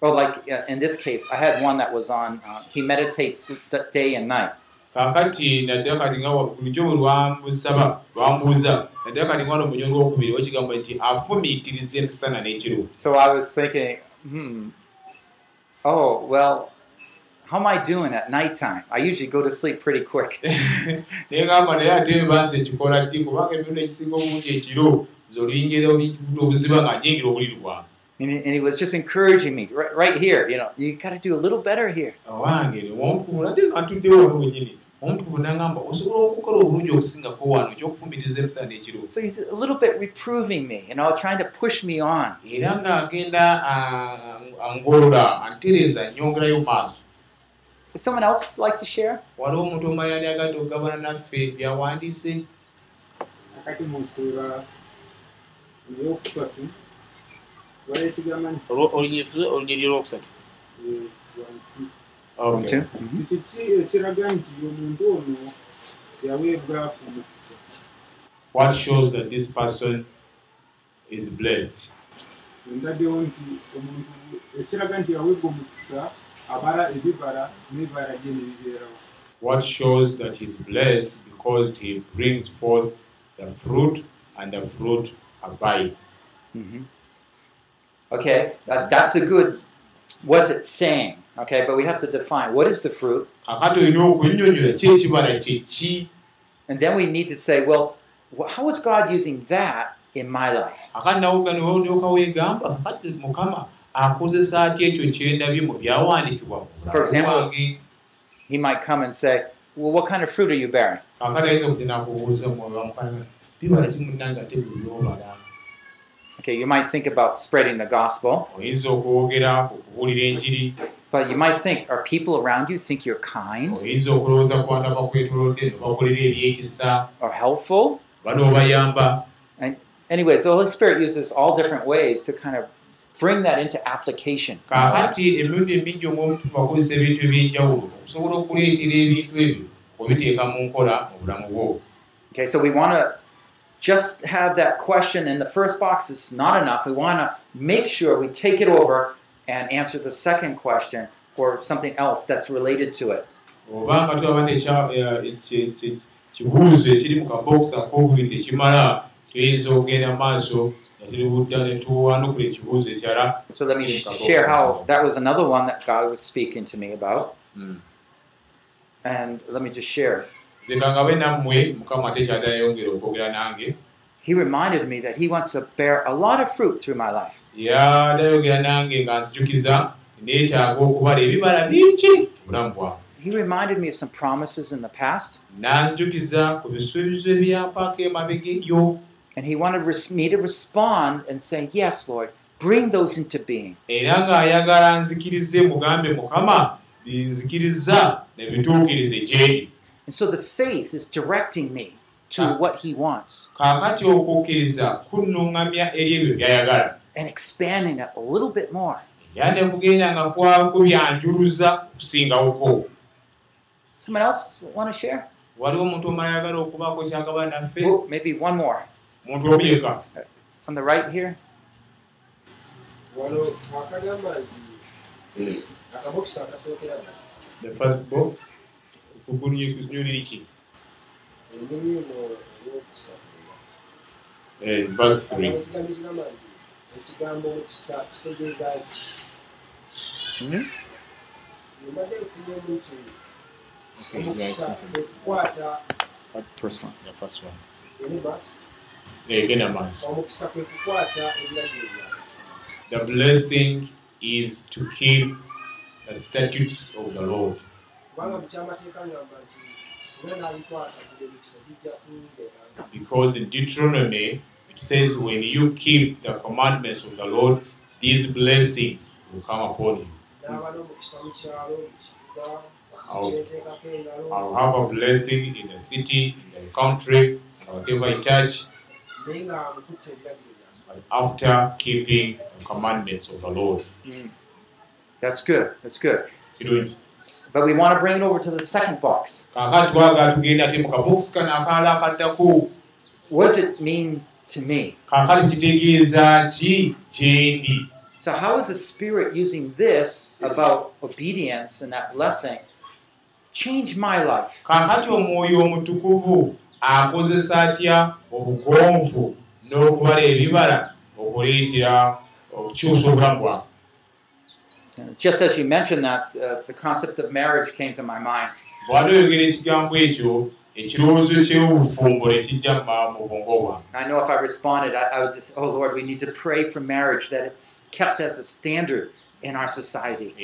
or like uh, in this case, I had one that was on, uh, He meditates d- day and night. Kaakati naddala kati nga bulijjo bwe lwamusaba lwambuuza naddala kati nga omunyongo ogwokubiri wakigamba nti afumiitiriza emisana n'ekiro So I was thinking, hmm, oh, well, how am I doing at nighttime? I usually go to sleep pretty quick. [laughs] And he, and he was just encouraging me right, right here. You know, you got to do a little better here. So he's a little bit reproving me, you know, trying to push me on. era ng'agenda ah, angolola antereeza nyongerayo maaso Would someone else like to share? Waliwo omuntu omala yali agadde okugabana naffe byawandiise akati mu nsuula eyokusatu wali ekigamba nti olunyiri lwokusatu kiki ekiraga nti omuntu ono yaweebwa omukisa what shows that this person is blessed? Endaddewo nti omuntu ekiraga nti yaweebwa omukisa abala ebibala n'ebibala bye ne bibeerawo what shows that he's blessed because he brings forth the fruit and the fruit abides? Hmm Okay, that, that's a good, what's it saying? Okay, but we have to define what is the fruit, and then we need to say, well, how is God using that in my life? For example- He might come and say, well, what kind of fruit are you bearing? Okay, you might think about spreading the gospel, but you might think, are people around you think you're kind? Or helpful? banoobayamba Anyways, the Holy Spirit uses all different ways to kind of bring that into application. Okay, so we want to just have that question in the first box is not enough. We want to make sure we take it over and answer the second question or something else that's related to it. oba nga tulaba ekibuuzo ekiri mu kabokisi ak'obubiri tekimala tuyinza okugenda maaso So let me share how that was another one that God was speaking to me about. Mm. And let me just share. Nze nga ngabe nammwe mukama ate kyaddala yongera okwogera nange He reminded me that He wants to bear a lot of fruit through my life. yadayogera nange nga nzijukiza neetaaga okubala ebibala bingi mu bulamu bwange He reminded me of some promises in the past, nanzijukiza ku bisuubizo ebyampaako emabega eyo and He wanted res- me to respond and say, Yes, Lord, bring those into being. era ng'ayagala nzikirize mugambe mukama binzikiriza ne bituukirize gyeri And so the faith is directing me to Ah. what He wants kaakati okukkiriza kunnuŋŋamya eri ebyo by'ayagala and expanding it a little bit more. era ne kugenda nga kubyanjuluza okusingawoko Someone else want to share? waliwo omuntu omala ayagala okubaako kyagaba naffe Oh, maybe one more. omuntu obyeka On the right here. wano akagamba nti [clears throat] akabokisi akasookera ddala the first box kunyuliri ki ennimi eno eyokusatu verse 3 ekigambo kigamba nti ekigambo mukisa kitegeeza ki mbadde nfunyemu nti omukisa kwekukwata First one. The first one. enibas genda maaso omukisa kwe kukwata ebiragiro byawe the blessing is to keep the statutes of the lord kubanga mukyamateeka ngamba nti singa nabikwata kuba emikisa gijja kundeera because in deuteronomy it says when you keep the commandments of the lord these blessings will come upon you. N'aba n'omukisa mu kyalo mu kibuga kyenteekako engalo. I'll have a blessing in the city in the country and whatever i touch naye nga mukutte ebiragiro but after keeping the commandments of the lord. That's good. That's good. kirungi But we want to bring it over to the second box. What does it mean to me? So, how is the Spirit using this about obedience and that blessing change my life? akozesa atya obugonvu n'okubala ebibala okuleetera okukyusa obulamu bwange Just as you mentioned that, uh, the concept of marriage came to my mind. I know if I responded, I, I would just, oh Lord, we need to pray for marriage that it's kept as a standard in our society.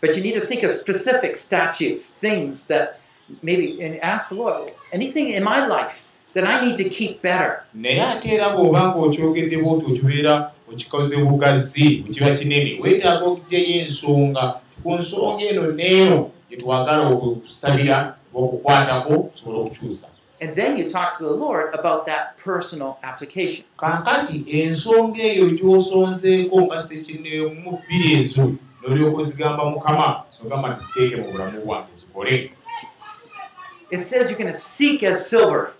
But you need to think of specific statutes, things that maybe, and ask the Lord, anything in my life that I need to keep better. naye ate era bw'oba ng'okyogedde bwoti okibeera okikoze bugazi bwekiba kinene weetaaga okuggyayo ensonga ku nsonga eno neeno gye twagala okusabira okukwatako tusobole okukyusa And then you talk to the Lord about that personal application. kaakati ensonga eyo gy'osonzeeko nga sekinemu bbiri ezo n'olyoka ozigamba mukama ogamba tiziteeke mu bulamu bwange zikole It says you're going to seek as silver.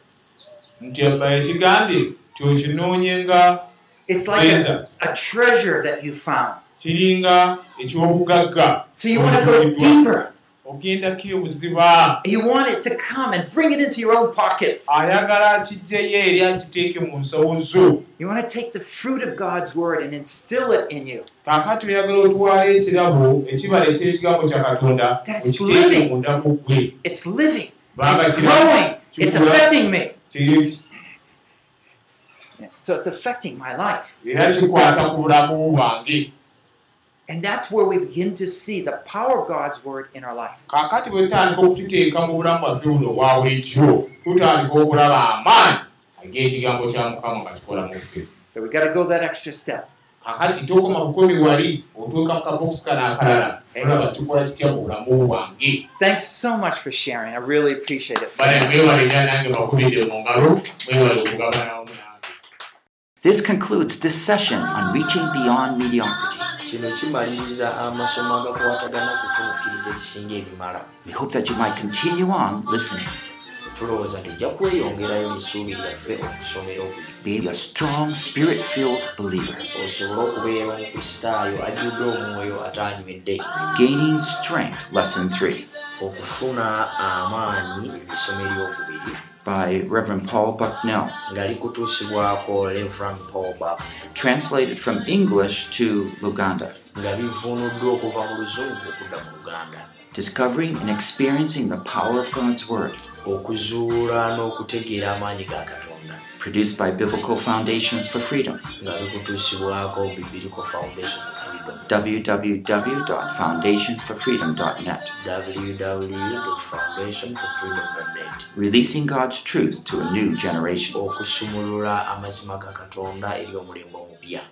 Nti ekigambye tyokinoonye nga It's like a, a treasure that you found. kiringa eky'obugagga So you want to go deeper. ogendako ebuziba You want it to come and bring it into your own pockets. ayagala akiggyeyo eri akiteeke mu nsawo zo You want to take the fruit of God's word and instill it in you. kaakati oyagala otwala ekirabo ekibala eky'ekigambo kya katonda That it's okiteeke living. munda mu ggwe It's living. It's growing. It's affecting me. Kiri- So it's affecting my life. era kikwata ku bulamu bwange And that's where we begin to see the power of God's word in our life. kaakati bwe tutandika okukiteeka mu bulamu bwaffe buno bulijjo tutandika okulaba amaanyi ag'ekigambo kya mukama nga kikola mu ffe So we got to go that extra step. Kakati tokoma bukomi wali otuuka ku kabokisi kano akalala olaba kikola kitya mu bulamu bwange Thanks so much for sharing. I really appreciate it. bale mwewale era nange bakubidde mu ngalo mwewale okugabana wamu nange This concludes this session on reaching beyond mediocrity. kino kimaliriza amasomo agakwatagana ku kunukkiriza ebisinga ebimala We hope that you might continue on listening, tulowooza nti ojja kweyongerayo n'essuubi lyaffe okusomera okuli be a strong, spirit filled believer, osobole okubeera omukristaayo ajjudde omwoyo ate anywedde gaining strength. Lesson 3 okufuna amaanyi essomo eryokubiri by Reverend Paul Bucknell, nga likutuusibwako reverand paul bap translated from English to Luganda. nga bivunuddwa okuva mu luzungu okudda mu luganda. Discovering and experiencing the power of God's Word, okuzuula n'okutegeera amaanyi ga katonda produced by Biblical Foundations for Freedom. nga bikutuusibwako bibilical foundation of freedom www.foundationsforfreedom.net, www foundation for freedom net releasing God's truth to a new generation. okusumulula amazima ga katonda eri omulembe omupya